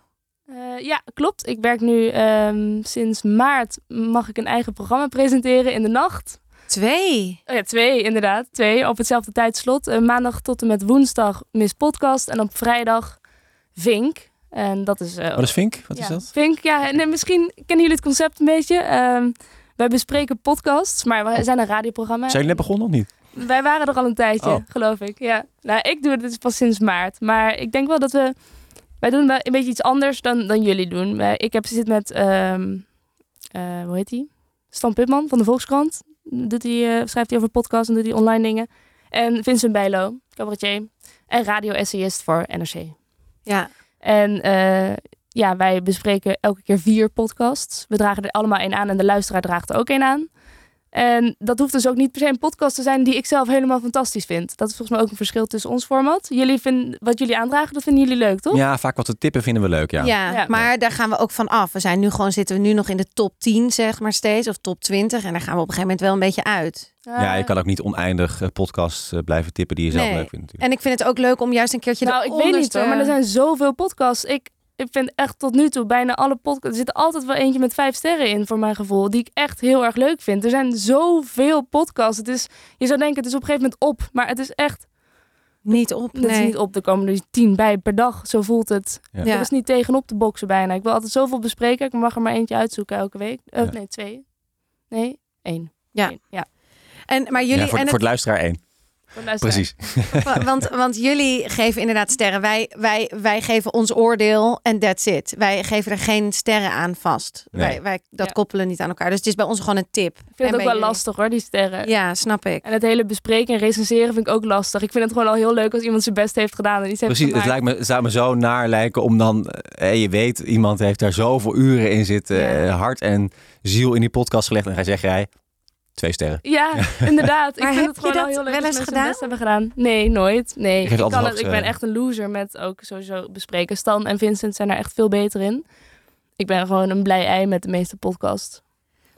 Eh, ja, klopt. Ik werk nu ehm, sinds maart. Mag ik een eigen programma presenteren in de nacht? Twee. Oh ja, twee inderdaad. Twee op hetzelfde tijdslot. Eh, maandag tot en met woensdag Miss Podcast. En op vrijdag Vink. En dat is... eh, Wat is Vink? Wat ja, is dat? Vink, ja. Nee, misschien kennen jullie het concept een beetje. Ehm, wij bespreken podcasts, maar we zijn een radioprogramma. Zijn jullie net begonnen of niet? Wij waren er al een tijdje, Oh. geloof ik. Ja. Nou, ik doe het dus pas sinds maart. Maar ik denk wel dat we... Wij doen wel een beetje iets anders dan, dan jullie doen. Ik heb zit met... ehm, eh, hoe heet hij? Stan Putman van de Volkskrant. Doet hij, eh, schrijft hij over podcasts en doet hij online dingen. En Vincent Bijlo, cabaretier. En radio-essayist voor NRC. Ja, En eh, ja, wij bespreken elke keer vier podcasts. We dragen er allemaal één aan en de luisteraar draagt er ook één aan. En dat hoeft dus ook niet per se een podcast te zijn die ik zelf helemaal fantastisch vind. Dat is volgens mij ook een verschil tussen ons format. Jullie vinden, wat jullie aandragen, dat vinden jullie leuk, toch? Ja, vaak wat te tippen vinden we leuk, ja. ja. Ja. maar daar gaan we ook van af. We zijn nu gewoon, zitten we nu nog in de top 10, zeg maar steeds, of top 20. En daar gaan we op een gegeven moment wel een beetje uit. Ja, je kan ook niet oneindig eh, podcasts eh, blijven tippen die je zelf Nee. leuk vindt. Natuurlijk. En ik vind het ook leuk om juist een keertje Nou, ik weet niet te- hoor, maar er zijn zoveel podcasts. Ik, ik vind echt tot nu toe bijna alle podcasts... Er zit altijd wel eentje met vijf sterren in, voor mijn gevoel. Die ik echt heel erg leuk vind. Er zijn zoveel podcasts. Het is, je zou denken, het is op een gegeven moment op. Maar het is echt... Niet op, Het is nee. niet op. Er komen er tien bij per dag. Zo voelt het. Ja. Ja. Er is niet tegenop te boksen bijna. Ik wil altijd zoveel bespreken. Ik mag er maar eentje uitzoeken elke week. Ja. Nee, twee. Nee, één. Ja. Eén. ja. En, maar jullie, ja, voor, en voor het- luisteraar één. Precies. Wa- want, want jullie geven inderdaad sterren. Wij, wij, wij geven ons oordeel en that's it. Wij geven er geen sterren aan vast. Nee. Wij, wij, dat Ja. koppelen niet aan elkaar. Dus het is bij ons gewoon een tip. Ik vind En het ook wel jullie? lastig hoor, die sterren. Ja, snap ik. En het hele bespreken en recenseren vind ik ook lastig. Ik vind het gewoon al heel leuk als iemand zijn best heeft gedaan en iets heeft Precies, het, lijkt me, zou me zo naar lijken om dan, eh, je weet, iemand heeft daar zoveel uren in zitten, Ja. eh, hart en ziel in die podcast gelegd. En hij zegt jij, twee sterren. Ja, [laughs] inderdaad. Maar ik vind heb het gewoon je dat heel leuk wel eens gedaan? hebben gedaan. Nee, nooit. Nee, Je ik, kan het, ik ben echt een loser met ook sowieso bespreken. Stan en Vincent zijn er echt veel beter in. Ik ben gewoon een blij ei met de meeste podcasts.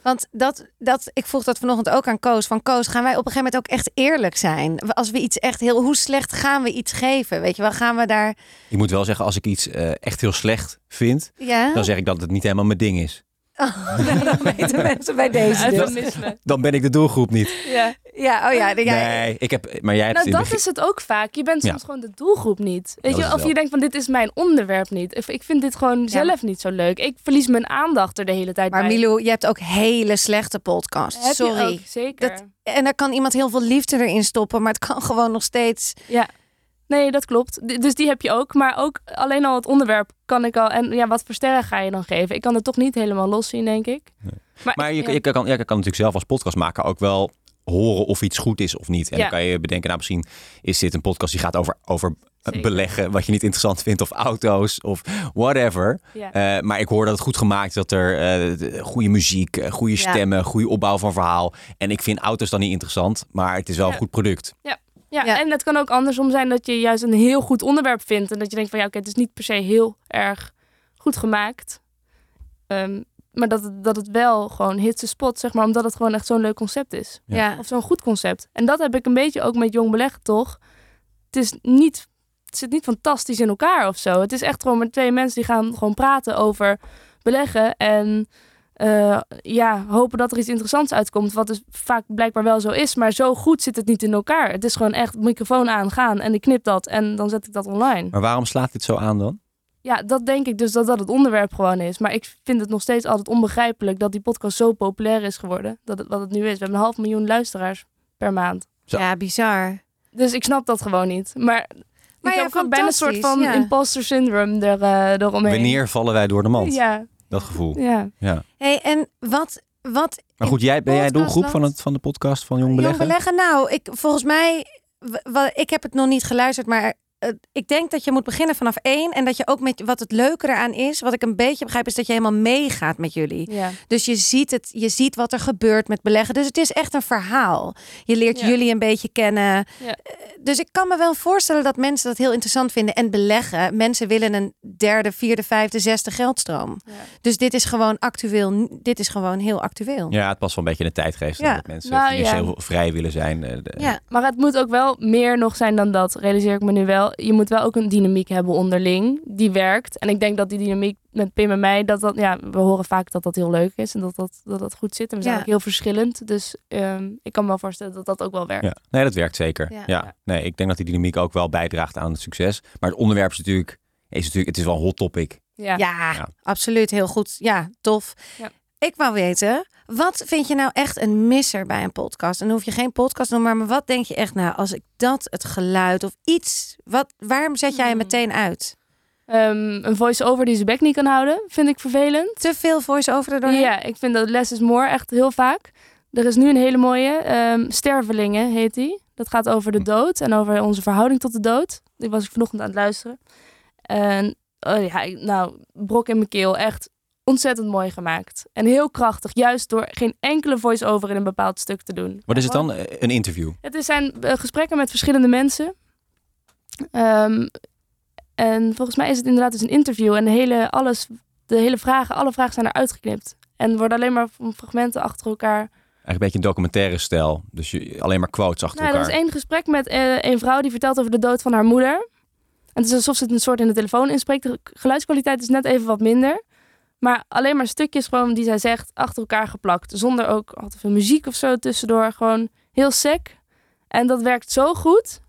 Want dat, dat, ik vroeg dat vanochtend ook aan Koos. Van Koos, gaan wij op een gegeven moment ook echt eerlijk zijn? Als we iets echt heel... Hoe slecht gaan we iets geven? Weet je wel, gaan we daar... Ik moet wel zeggen, als ik iets eh, echt heel slecht vind, Ja? dan zeg ik dat het niet helemaal mijn ding is. Oh, dan weten mensen bij deze dus. Dan ben ik de doelgroep niet. Ja. Ja, oh ja. ja Nee, ik heb, maar jij hebt Nou, dat begin- is het ook vaak. Je bent Ja. soms gewoon de doelgroep niet. Weet Dat je, of je denkt van dit is mijn onderwerp niet. Of ik vind dit gewoon Ja, zelf niet zo leuk. Ik verlies mijn aandacht er de hele tijd Maar bij. Milou, je hebt ook hele slechte podcasts. Heb je Sorry. ook, zeker. Dat- En daar kan iemand heel veel liefde erin stoppen, maar het kan gewoon nog steeds. Ja. Nee, dat klopt. Dus die heb je ook. Maar ook alleen al het onderwerp kan ik al. En ja, wat voor sterren ga je dan geven? Ik kan het toch niet helemaal los zien, denk ik. Maar je, ja. je, kan, ja, je kan natuurlijk zelf als podcastmaker ook wel horen of iets goed is of niet. En Ja. dan kan je bedenken, nou misschien is dit een podcast die gaat over, over Zeker. beleggen, wat je niet interessant vindt, of auto's of whatever. Ja. Eh, maar ik hoor dat het goed gemaakt is, dat er eh, de- goede muziek, eh, goede stemmen, goede opbouw van verhaal. En ik vind auto's dan niet interessant, maar het is wel een goed product. Ja, Ja. en het kan ook andersom zijn dat je juist een heel goed onderwerp vindt. En dat je denkt van ja, oké, het is niet per se heel erg goed gemaakt. Ehm, maar dat het, dat het wel gewoon hits de spot, zeg maar, omdat het gewoon echt zo'n leuk concept is. Ja. Ja. Of zo'n goed concept. En dat heb ik een beetje ook met Jong Beleggen, toch? Het is niet, het zit niet fantastisch in elkaar of zo. Het is echt gewoon met twee mensen die gaan gewoon praten over beleggen. En eh, ja, hopen dat er iets interessants uitkomt. Wat dus vaak blijkbaar wel zo is. Maar zo goed zit het niet in elkaar. Het is gewoon echt microfoon aangaan en ik knip dat en dan zet ik dat online. Maar waarom slaat dit zo aan dan? Ja, dat denk ik dus dat dat het onderwerp gewoon is. Maar ik vind het nog steeds altijd onbegrijpelijk dat die podcast zo populair is geworden. Dat het, wat het nu is. We hebben een half miljoen luisteraars per maand. Zo. ja, bizar. Dus ik snap dat gewoon niet. Maar, Maar ik ja, heb ook bijna een soort van ja. imposter syndrome er, eh eromheen. Wanneer vallen wij door de mand? Ja, Dat gevoel. ja. Ja. hey, en wat, wat Maar goed, jij, ben jij doelgroep van, wat? het, van de podcast van Jong Jong Beleggen? beleggen? Nou, ik, volgens mij, w- wa- ik heb het nog niet geluisterd, maar eh, ik denk dat je moet beginnen vanaf één. En dat je ook met wat het leuke eraan is, wat ik een beetje begrijp, is dat je helemaal meegaat met jullie. ja. Dus je ziet het, je ziet wat er gebeurt met beleggen. Dus het is echt een verhaal. Je leert Ja. jullie een beetje kennen. Ja. Eh, Dus ik kan me wel voorstellen dat mensen dat heel interessant vinden. En beleggen. Mensen willen een derde, vierde, vijfde, zesde geldstroom. Ja. Dus dit is gewoon actueel. Dit is gewoon heel actueel. Ja, het past wel een beetje in de tijdgeest. Ja. Dat mensen Nou, financieel ja. vrij willen zijn. eh, Ja. Maar het moet ook wel meer nog zijn dan dat, realiseer ik me nu wel. Je moet wel ook een dynamiek hebben onderling, die werkt. En ik denk dat die dynamiek met Pim en mij, dat dat, ja, we horen vaak dat dat heel leuk is en dat dat, dat, dat goed zit. En we zijn Ja. ook heel verschillend, dus ehm, ik kan me wel voorstellen dat dat ook wel werkt. Ja, nee, dat werkt zeker. Ja. Ja. Nee, ik denk dat die dynamiek ook wel bijdraagt aan het succes. Maar het onderwerp is natuurlijk, is natuurlijk het is wel een hot topic. Ja. Ja, Ja. absoluut. Heel goed. Ja, tof. Ja. Ik wou weten, wat vind je nou echt een misser bij een podcast? En dan hoef je geen podcast noemen, maar wat denk je echt nou, als ik dat, het geluid of iets, wat, waarom zet jij hem meteen uit? Ehm, een voice-over die zijn bek niet kan houden, vind ik vervelend. Te veel voice-over erdoor? Ja, ik vind dat Less is More echt heel vaak. Er is nu een hele mooie, ehm, Stervelingen heet die. Dat gaat over de dood en over onze verhouding tot de dood. Die was ik vanochtend aan het luisteren. En oh ja, nou, brok in mijn keel, echt ontzettend mooi gemaakt. En heel krachtig, juist door geen enkele voice-over in een bepaald stuk te doen. Wat is het dan? Eh, Een interview. Het is- zijn eh, gesprekken met verschillende mensen. Ehm, en volgens mij is het inderdaad dus een interview. En de hele, alles, de hele vragen, alle vragen zijn eruit geknipt. En worden alleen maar fragmenten achter elkaar. Eigenlijk een beetje een documentaire stijl. Dus je, alleen maar quotes achter Nou, er elkaar. was één gesprek met eh, een vrouw die vertelt over de dood van haar moeder. En het is alsof ze het een soort in de telefoon inspreekt. De geluidskwaliteit is net even wat minder. Maar alleen maar stukjes gewoon die zij zegt achter elkaar geplakt. Zonder ook al te veel muziek of zo tussendoor. Gewoon heel sec. En dat werkt zo goed.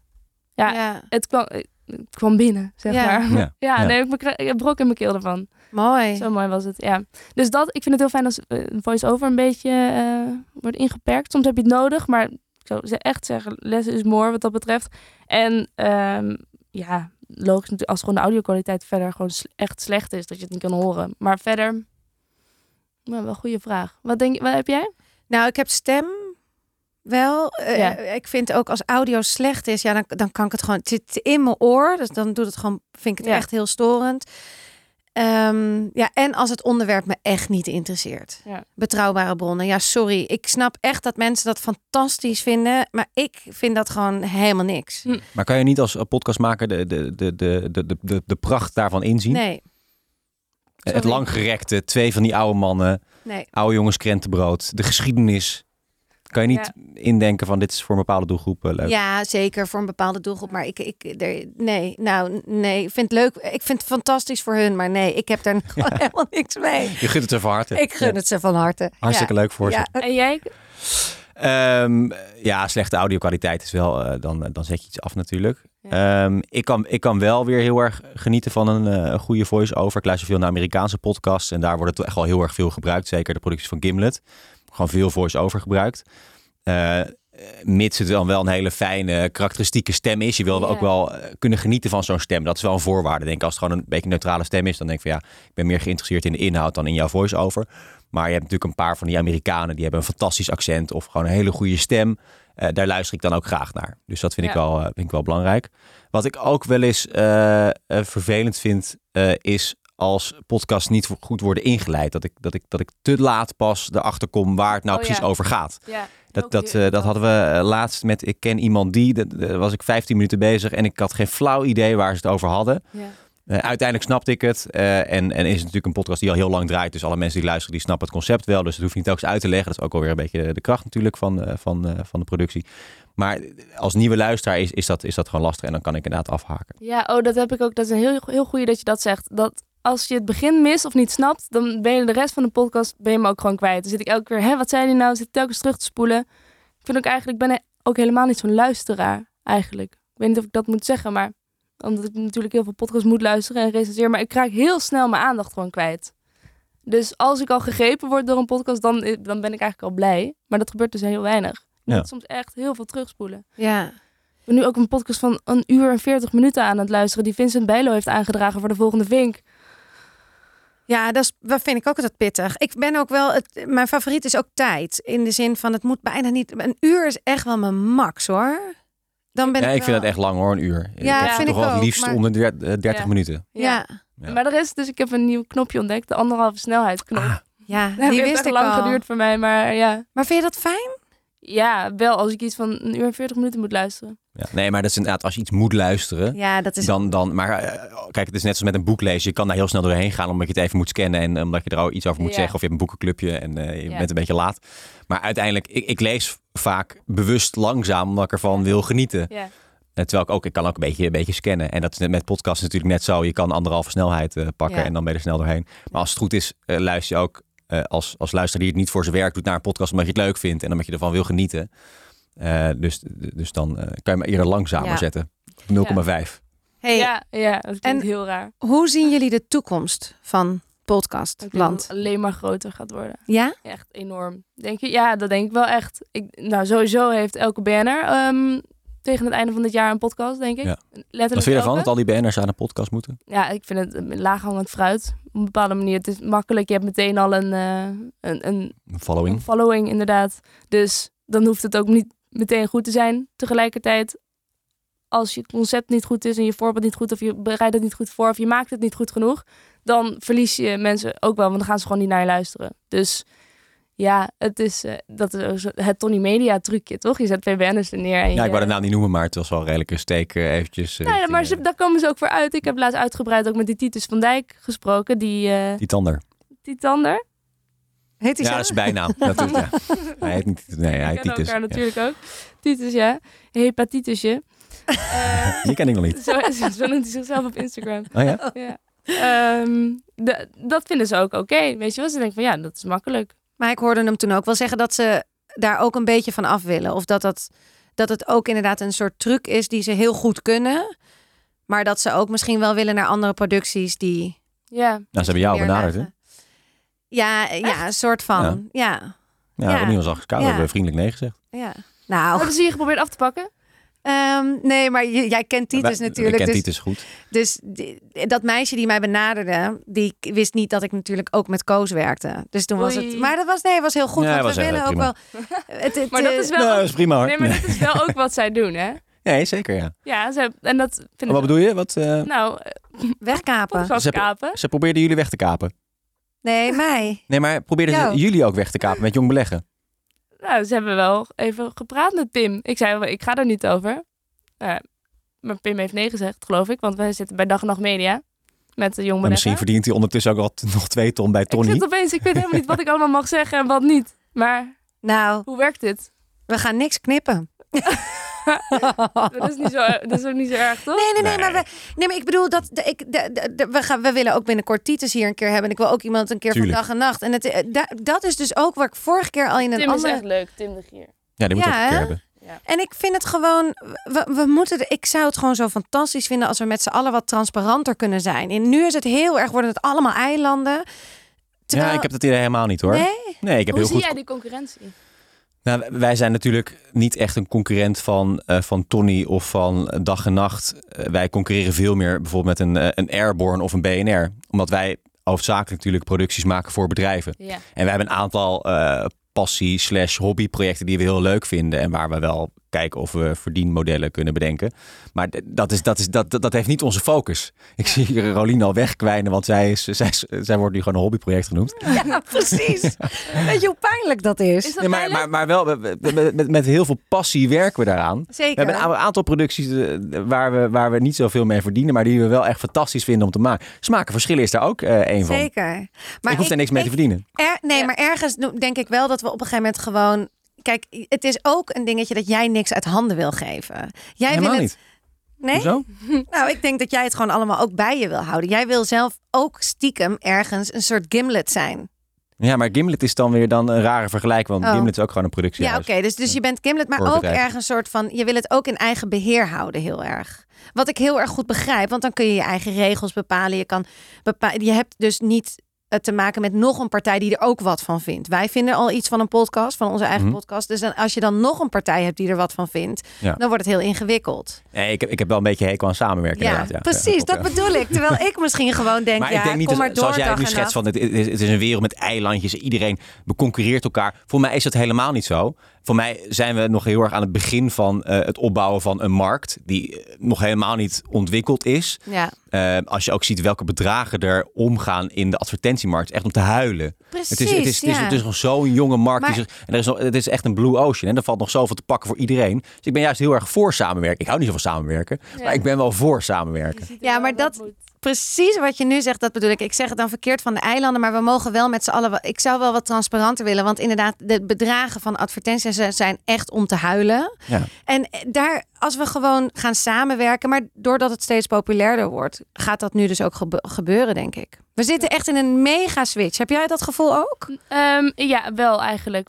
Ja, ja. Het, kwam, het kwam binnen, zeg Ja. maar. Ja. [laughs] Ja, Ja. nee, ik, ik heb brok in mijn keel ervan. Mooi. Zo mooi was het, ja. Dus dat, ik vind het heel fijn als eh, een voice-over een beetje eh, wordt ingeperkt. Soms heb je het nodig, maar ik zou echt zeggen, less is more wat dat betreft. En ehm, ja, logisch als gewoon de audio-kwaliteit verder gewoon echt slecht is, dat je het niet kan horen. Maar verder, nou, wel een goede vraag. Wat denk je, wat heb jij? Nou, ik heb stem wel. Eh, Ja. Ik vind ook als audio slecht is, ja, dan, dan kan ik het gewoon. Het zit in mijn oor, dus dan doet het gewoon. Vind ik het Ja. echt heel storend. Ehm, ja, en als het onderwerp me echt niet interesseert. Ja. Betrouwbare bronnen. Ja, sorry. Ik snap echt dat mensen dat fantastisch vinden, maar ik vind dat gewoon helemaal niks. Hm. Maar kan je niet als podcastmaker de, de, de, de, de, de, de, de pracht daarvan inzien? Nee, het langgerekte, twee van die oude mannen, nee. oude jongens krentenbrood, de geschiedenis. Kan je niet indenken van dit is voor een bepaalde doelgroep eh, leuk? Ja, zeker voor een bepaalde doelgroep. Maar ik, ik er, nee, nou, nee. Ik vind het leuk. Ik vind het fantastisch voor hun, maar nee, ik heb daar [laughs] gewoon helemaal niks mee. Je gunt het er van harte. Ik gun Ja. het ze van harte. Hartstikke leuk voor Ja. ze. En jij? Ehm, ja, slechte audio-kwaliteit is wel, eh, dan, dan zet je iets af natuurlijk. Ehm, ik, kan, ik kan wel weer heel erg genieten van een, eh, een goede voice-over. Ik luister veel naar Amerikaanse podcasts en daar wordt het echt wel heel erg veel gebruikt. Zeker de producties van Gimlet. Gewoon veel voice-over gebruikt. Eh, mits het dan wel een hele fijne, karakteristieke stem is. Je wil Ja. ook wel eh, kunnen genieten van zo'n stem. Dat is wel een voorwaarde, denk ik. Als het gewoon een beetje een neutrale stem is, dan denk ik van ja, ik ben meer geïnteresseerd in de inhoud dan in jouw voice-over. Maar je hebt natuurlijk een paar van die Amerikanen die hebben een fantastisch accent of gewoon een hele goede stem. Eh, daar luister ik dan ook graag naar. Dus dat vind, ik, wel, vind ik wel belangrijk. Wat ik ook wel eens vervelend vind, is als podcasts niet goed worden ingeleid. Dat ik, dat, ik, dat ik te laat pas erachter kom waar het nou Oh, precies ja. over gaat. Ja, Dat, dat, eh, dat hadden we eh, laatst met Ik ken iemand die. Eh, was ik 15 minuten bezig en ik had geen flauw idee waar ze het over hadden. Ja. Uiteindelijk snapte ik het. en, en is het natuurlijk een podcast die al heel lang draait. Dus alle mensen die luisteren, die snappen het concept wel. Dus dat hoef je niet telkens uit te leggen. Dat is ook alweer een beetje de kracht natuurlijk van, van, van de productie. Maar als nieuwe luisteraar is, is, dat, is dat gewoon lastig. En dan kan ik inderdaad afhaken. Ja, oh, dat heb ik ook. Dat is een heel, heel goeie dat je dat zegt. Dat als je het begin mist of niet snapt, dan ben je de rest van de podcast ben je me ook gewoon kwijt. Dan zit ik elke keer, hè, wat zei hij nou? Zit ik telkens terug te spoelen. Ik vind ook eigenlijk, ik ben ook helemaal niet zo'n luisteraar, eigenlijk. Ik weet niet of ik dat moet zeggen, maar omdat ik natuurlijk heel veel podcasts moet luisteren en recenseren, maar ik raak heel snel mijn aandacht gewoon kwijt. Dus als ik al gegrepen word door een podcast, dan, dan ben ik eigenlijk al blij. Maar dat gebeurt dus heel weinig. Ik moet Ja. soms echt heel veel terugspoelen. Ja. Ik ben nu ook een podcast van een uur en 40 minuten aan het luisteren. Die Vincent Bijlo heeft aangedragen voor de volgende Vink. Ja, dat, is, dat vind ik ook altijd pittig. Ik ben ook wel, het, mijn favoriet is ook tijd. In de zin van, het moet bijna niet, een uur is echt wel mijn max hoor. Dan ben Ja, ik, ik vind wel- het echt lang hoor, een uur. Ja, ik heb vind toch ik wel het liefst maar- onder de der- eh, 30 Ja. minuten. Ja, Ja. Maar er is dus, ik heb een nieuw knopje ontdekt. De anderhalve snelheidsknop. Ah, ja, Dat die wist ik lang al. geduurd voor mij, maar ja. Maar vind je dat fijn? Ja, wel als ik iets van een uur en 40 minuten moet luisteren. ja. Nee, maar dat is inderdaad, als je iets moet luisteren, Ja, dat is... dan, dan, maar eh, kijk, het is net zoals met een boek lezen. Je kan daar heel snel doorheen gaan omdat je het even moet scannen en omdat je er al iets over moet Ja. zeggen. Of je hebt een boekenclubje en eh, je Ja. bent een beetje laat. Maar uiteindelijk, ik, ik lees vaak bewust langzaam omdat ik ervan wil genieten. Ja. Eh, Terwijl ik ook, ik kan ook een beetje, een beetje scannen. En dat is net met podcasts natuurlijk net zo. Je kan anderhalve snelheid eh, pakken Ja. en dan ben je er snel doorheen. Maar als het goed is, luister je ook eh, als, als luisteraar die het niet voor zijn werk doet naar een podcast omdat je het leuk vindt en omdat je ervan wil genieten. Eh, dus, dus dan eh, kan je hem eerder langzamer Ja. zetten. 0,5. Hey, ja, ja, dat klinkt En- heel raar. hoe zien jullie de toekomst van podcastland? dat het alleen maar groter gaat worden. Ja? Echt enorm. Denk je? Ja, dat denk ik wel echt. Ik, nou, sowieso heeft elke BNR ehm, tegen het einde van dit jaar een podcast, denk ik. Ja. Letterlijk Wat vind je ervan dat al die BN'ers aan een podcast moeten? Ja, ik vind het een laaghangend fruit. Op een bepaalde manier. Het is makkelijk. Je hebt meteen al een, eh, een, een, Een following? een following, inderdaad. Dus dan hoeft het ook niet meteen goed te zijn. Tegelijkertijd, als je concept niet goed is en je voorbeeld niet goed, of je bereidt het niet goed voor, of je maakt het niet goed genoeg, dan verlies je mensen ook wel, want dan gaan ze gewoon niet naar je luisteren. Dus ja, het is, eh, dat is het Tony Media trucje, toch? Je zet PBN'ers er neer. En Ja, ik wou de naam niet noemen, maar het was wel een redelijke steek eh, eventjes. eh, Ja, ja, richting, maar ze, daar komen ze ook voor uit. Ik heb laatst uitgebreid ook met die Titus van Dijk gesproken, die, eh Die tander. die tander. Heet hij Ja, zo? dat is bijnaam. [laughs] natuurlijk, ja. Hij heet niet, nee, hij We heet kennen Titus. elkaar Ja. natuurlijk ook. Titus, ja. Hepatitisje. Eh, [laughs] Die ken ik nog niet. [laughs] zo, zo noemt hij zichzelf op Instagram. Oh ja? Ja. Ehm, de- dat vinden ze ook oké. Weet je wel? Ze denken van ja, dat is makkelijk. Maar ik hoorde hem toen ook wel zeggen dat ze daar ook een beetje van af willen. Of dat, dat, dat het ook inderdaad een soort truc is die ze heel goed kunnen. Maar dat ze ook misschien wel willen naar andere producties die. Ja. Nou, ze hebben jou benaderd, hè? Ja, ja, een soort van. Ja. Ja, Ja. afgescout. Ja. hebben we vriendelijk nee gezegd. ja. Nou, Hebben ze je geprobeerd af te pakken? Ehm, nee, maar je- jij kent Titus Wij- natuurlijk. Ik ken dus Titus goed. Dus die- dat meisje die mij benaderde, die wist niet dat ik natuurlijk ook met Koos werkte. Dus toen was het. Maar dat was nee, was heel goed. Ja, want was we willen ook wel. Het, het, Maar dat eh, is wel. Nou, ook- dat is prima hoor. nee, maar dat is wel ook wat zij doen, hè? Nee, zeker ja. Ja, ze, en dat vind ik. Wat bedoel je? Wat, eh, Nou, wegkapen. Ze kapen. ze probeerden jullie weg te kapen. Nee, mij. Nee, maar probeerden ze jullie ook weg te kapen met jong beleggen? Nou, ze hebben wel even gepraat met Pim. Ik zei, wel, ik ga er niet over. Nou, maar Pim heeft nee gezegd, geloof ik. Want wij zitten bij Dag en Nacht Media. Met de jong Maar misschien verdient hij ondertussen ook al nog twee ton bij Ik Tony. zit opeens, ik weet helemaal niet wat ik allemaal mag zeggen en wat niet. Maar Nou, hoe werkt dit? we gaan niks knippen. [laughs] Dat is, niet zo, dat is ook niet zo erg, toch? Nee, nee, nee, Nee. maar, we, nee, maar ik bedoel dat de, ik, de, de- de- we, gaan, we willen ook binnenkort Titus hier een keer hebben. En ik wil ook iemand een keer Tuurlijk. van dag en nacht. En het, eh, da- dat is dus ook waar ik vorige keer al in een Tim is andere. echt leuk, Tim de Gier. Ja, die moet Ja, ook een keer hebben. En ik vind het gewoon, we, we moeten, ik zou het gewoon zo fantastisch vinden als we met z'n allen wat transparanter kunnen zijn. En nu is het heel erg, worden het allemaal eilanden. Terwijl, Ja, ik heb dat idee helemaal niet hoor. Nee? Nee, ik heb Hoe heel zie goed jij die concurrentie? Nou, wij zijn natuurlijk niet echt een concurrent van, eh, van Tony of van Dag en Nacht. Eh, wij concurreren veel meer bijvoorbeeld met een, eh, een Airborne of een BNR. Omdat wij hoofdzakelijk natuurlijk producties maken voor bedrijven. Ja. En wij hebben een aantal eh, passie slash hobbyprojecten die we heel leuk vinden. En waar we wel kijken of we verdienmodellen kunnen bedenken. Maar dat, is, dat, is, dat, dat heeft niet onze focus. Ik zie hier Rolien al wegkwijnen, want zij, is, zij, zij wordt nu gewoon een hobbyproject genoemd. Ja, [laughs] precies. Weet je hoe pijnlijk dat is? Is dat Nee, maar, maar, maar wel, we- we- met, met, met heel veel passie werken we daaraan. We Zeker. hebben een aantal producties eh, waar, we, waar we niet zoveel mee verdienen, maar die we wel echt fantastisch vinden om te maken. Smaken verschillen is daar ook eh een van. Zeker. Maar ik hoef er niks mee te verdienen. Er, nee, Ja. maar ergens denk ik wel dat we op een gegeven moment gewoon. Kijk, het is ook een dingetje dat jij niks uit handen wil geven. Jij Helemaal wil het. niet. Nee? Hoezo? [laughs] Nou, ik denk dat jij het gewoon allemaal ook bij je wil houden. Jij wil zelf ook stiekem ergens een soort gimlet zijn. Ja, maar Gimlet is dan weer dan een rare vergelijking, want Oh. Gimlet is ook gewoon een productie. Ja, oké. dus, dus je bent gimlet, maar ook ergens een soort van. Je wil het ook in eigen beheer houden, heel erg. Wat ik heel erg goed begrijp, want dan kun je je eigen regels bepalen. Je, kan bepa- je hebt dus niet te maken met nog een partij die er ook wat van vindt. Wij vinden al iets van een podcast, van onze eigen Mhm. podcast. Dus dan, als je dan nog een partij hebt die er wat van vindt, Ja. dan wordt het heel ingewikkeld. Nee, ik, heb, ik heb wel een beetje hekel aan samenwerken. Ja, ja. precies. Dat bedoel ik. Terwijl ik misschien gewoon denk, Maar ja, ik denk niet, kom dat- maar door. zoals jij nu nacht. van het, het, is, het is een wereld met eilandjes. Iedereen concurreert elkaar. Voor mij is dat helemaal niet zo. Voor mij zijn we nog heel erg aan het begin van eh, het opbouwen van een markt die eh, nog helemaal niet ontwikkeld is. Ja, Eh, als je ook ziet welke bedragen er omgaan in de advertentiemarkt, echt om te huilen. precies. Het is, het is, het is, ja. het is nog zo'n jonge markt. Maar- die zich- en er is, nog- het is echt een blue ocean. En er valt nog zoveel te pakken voor iedereen. Dus ik ben juist heel erg voor samenwerken. Ik hou niet zo van samenwerken. Ja. Maar ik ben wel voor samenwerken. Ja, maar dat-. Precies wat je nu zegt, dat bedoel ik. Ik zeg het dan verkeerd van de eilanden, maar we mogen wel met z'n allen. Ik zou wel wat transparanter willen, want inderdaad, de bedragen van advertenties zijn- echt om te huilen. Ja. En daar, als we gewoon gaan samenwerken, maar doordat het steeds populairder wordt, gaat dat nu dus ook gebe- gebeuren, denk ik. We zitten echt in een mega switch. Heb jij dat gevoel ook? Ehm, ja, wel eigenlijk.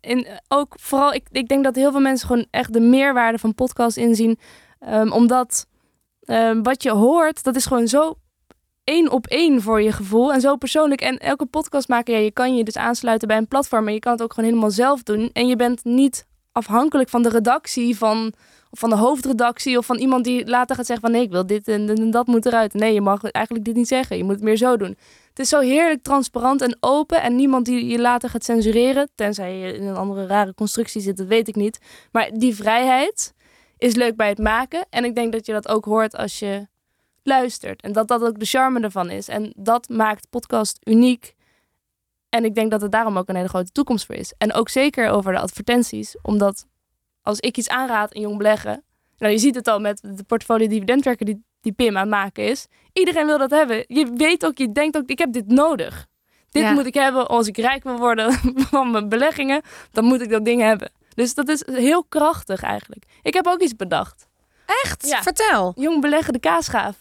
En ook vooral, ik, ik denk dat heel veel mensen gewoon echt de meerwaarde van podcast inzien. Ehm, omdat ehm, wat je hoort, dat is gewoon zo één op één voor je gevoel. En zo persoonlijk. En elke podcastmaker, ja, je kan je dus aansluiten bij een platform. Maar je kan het ook gewoon helemaal zelf doen. En je bent niet afhankelijk van de redactie, van, of van de hoofdredactie. Of van iemand die later gaat zeggen van nee, ik wil dit en dat moet eruit. Nee, je mag eigenlijk dit niet zeggen. Je moet het meer zo doen. Het is zo heerlijk transparant en open. En niemand die je later gaat censureren. Tenzij je in een andere rare constructie zit, dat weet ik niet. Maar die vrijheid is leuk bij het maken. En ik denk dat je dat ook hoort als je luistert. En dat dat ook de charme ervan is. En dat maakt podcast uniek. En ik denk dat het daarom ook een hele grote toekomst voor is. En ook zeker over de advertenties. Omdat als ik iets aanraad in jong beleggen. Nou, je ziet het al met de portfolio dividendwerker die, die Pim aan het maken is. Iedereen wil dat hebben. Je weet ook, je denkt ook, ik heb dit nodig. Dit Ja. moet ik hebben als ik rijk wil worden [laughs] van mijn beleggingen. Dan moet ik dat ding hebben. Dus dat is heel krachtig eigenlijk. Ik heb ook iets bedacht. Echt? Ja. Vertel. Jong beleggen de kaasschaaf.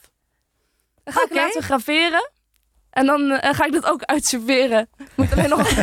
Dan ga ik laten graveren. En dan eh, ga ik dat ook uitserveren. Moet alleen nog... [laughs]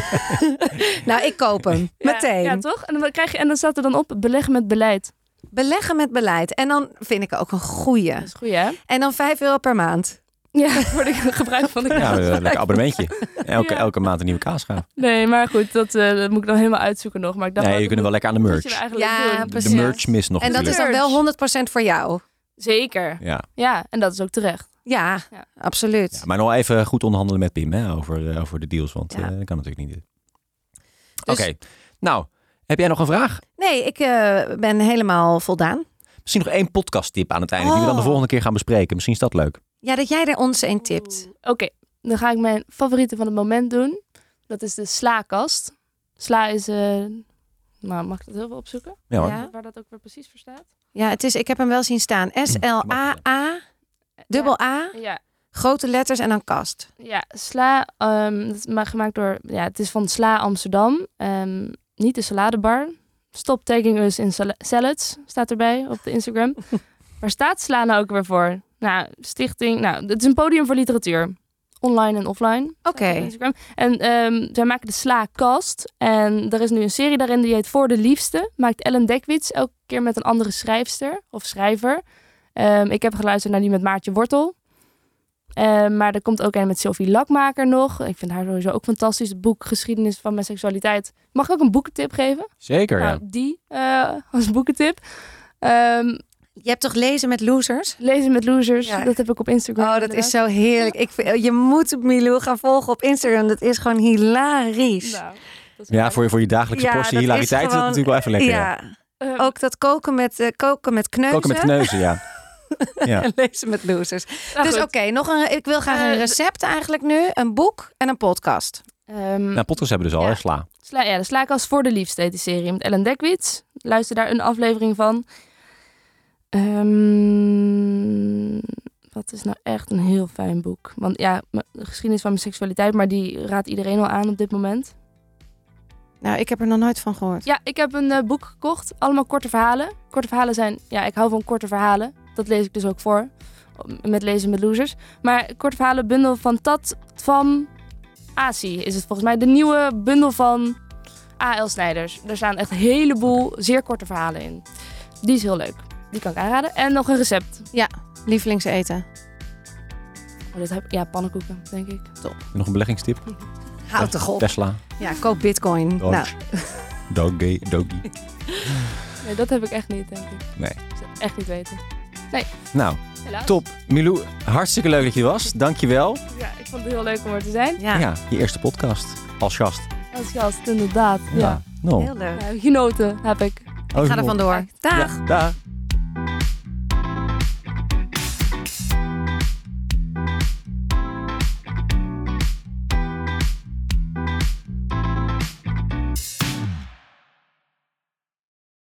Nou, ik koop hem. Ja, Meteen. Ja, toch? En dan, krijg je, en dan staat er dan op beleggen met beleid. Beleggen met beleid. En dan vind ik ook een goeie. Dat is goed, hè? En dan 5 euro per maand. Ja, [laughs] voor de gebruik van de Ja, kaas. een lekker abonnementje. Elke, Ja. elke maand een nieuwe kaasschaaf. Nee, maar goed, dat, eh, dat moet ik dan helemaal uitzoeken nog. Maar ik dacht, Nee, je kunt wel lekker aan de merch. eigenlijk Ja, doen? precies. De merch mis nog En dat is dan wel 100% voor jou. Zeker. Ja. Ja, en dat is ook terecht. Ja, Ja. absoluut. Ja, maar nog even goed onderhandelen met Pim hè, over, eh, over de deals, want Ja. eh, dat kan natuurlijk niet. Dus- Oké, nou, heb jij nog een vraag? Nee, ik eh, ben helemaal voldaan. Misschien nog één podcasttip aan het einde, die we dan de Oh. volgende keer gaan bespreken. Misschien is dat leuk. Ja, dat jij er ons een tipt. Oké, dan ga ik mijn favoriete van het moment doen. Dat is de slaakast. Sla is... eh, nou, mag ik dat heel veel opzoeken? Ja, hoor. Ja. Waar dat ook weer precies voor staat? Ja, het is, ik heb hem wel zien staan. S-L-A-A, dubbel A, Ja, grote letters en dan kast. ja sla. ehm dat is ma- gemaakt door... Ja, het is van Sla Amsterdam. Ehm, niet de saladebar. Stop taking us in sal- salads, staat erbij op de Instagram. [laughs] Waar staat Sla nou ook weer voor? Nou, stichting... Nou, het is een podium voor literatuur. Online en offline. Oké. En ehm, zij maken de Sla-kast. En er is nu een serie daarin die heet Voor de Liefste. Maakt Ellen Dekwits elke keer met een andere schrijfster of schrijver. Ehm, ik heb geluisterd naar die met Maartje Wortel. Ehm, maar er komt ook een met Sylvie Lakmaker nog. Ik vind haar sowieso ook fantastisch. Het boek Geschiedenis van mijn seksualiteit. Mag ik ook een boekentip geven? Zeker, Nou, ja. die eh, [laughs] als boekentip. Ehm, Je hebt toch lezen met losers? lezen met losers. Ja. Dat heb ik op Instagram. Oh, dat inderdaad. is zo heerlijk. Ik, vind- je moet Milou gaan volgen op Instagram. Dat is gewoon hilarisch. Nou, is Ja, voor je, voor je dagelijkse Ja, portie dat is hilariteit is dat gewoon- natuurlijk wel even lekker. Ja. ja. Ook dat koken met, eh, koken met kneuzen. Koken met kneuzen, ja. [laughs] ja. En lezen met losers. nou dus oké, nog een. ik wil graag Eh, een d- recept eigenlijk nu. Een boek en een podcast. Ehm, Nou, podcast hebben we dus al, Ja. hè, sla. Sla, ja, de Slaakast voor de Liefste die serie met Ellen Dekwits. Luister daar een aflevering van. Ehm, wat is nou echt een heel fijn boek? Want ja, de geschiedenis van mijn seksualiteit, maar die raadt iedereen al aan op dit moment. Nou, ik heb er nog nooit van gehoord. Ja, ik heb een eh, boek gekocht. Allemaal korte verhalen. Korte verhalen zijn... Ja, ik hou van korte verhalen. Dat lees ik dus ook voor. Met lezen met losers. Maar korte verhalen bundel van Tat van Asi is het volgens mij. De nieuwe bundel van A.L. Snijders. Er staan echt een heleboel zeer korte verhalen in. Die is heel leuk. Die kan ik aanraden. En nog een recept. Lievelingseten. Oh, dit heb, ja, pannenkoeken, denk ik. Nog een beleggingstip? [laughs] Houd toch op. Tesla, Ja, koop bitcoin. Doge, Nou, [laughs] Doge, Doge. [laughs] Nee, dat heb ik echt niet, denk ik. Nee. Ik zou het echt niet weten. Nou, Helaas. top. Milou, hartstikke leuk dat je er was. Dankjewel. Ja, ik vond het heel leuk om er te zijn. ja, Ja, je eerste podcast als gast. Als gast, inderdaad. Ja. Nou, heel leuk. Ja, genoten heb ik. Oh, Ik ga er vandoor. Dag. Ja, dag.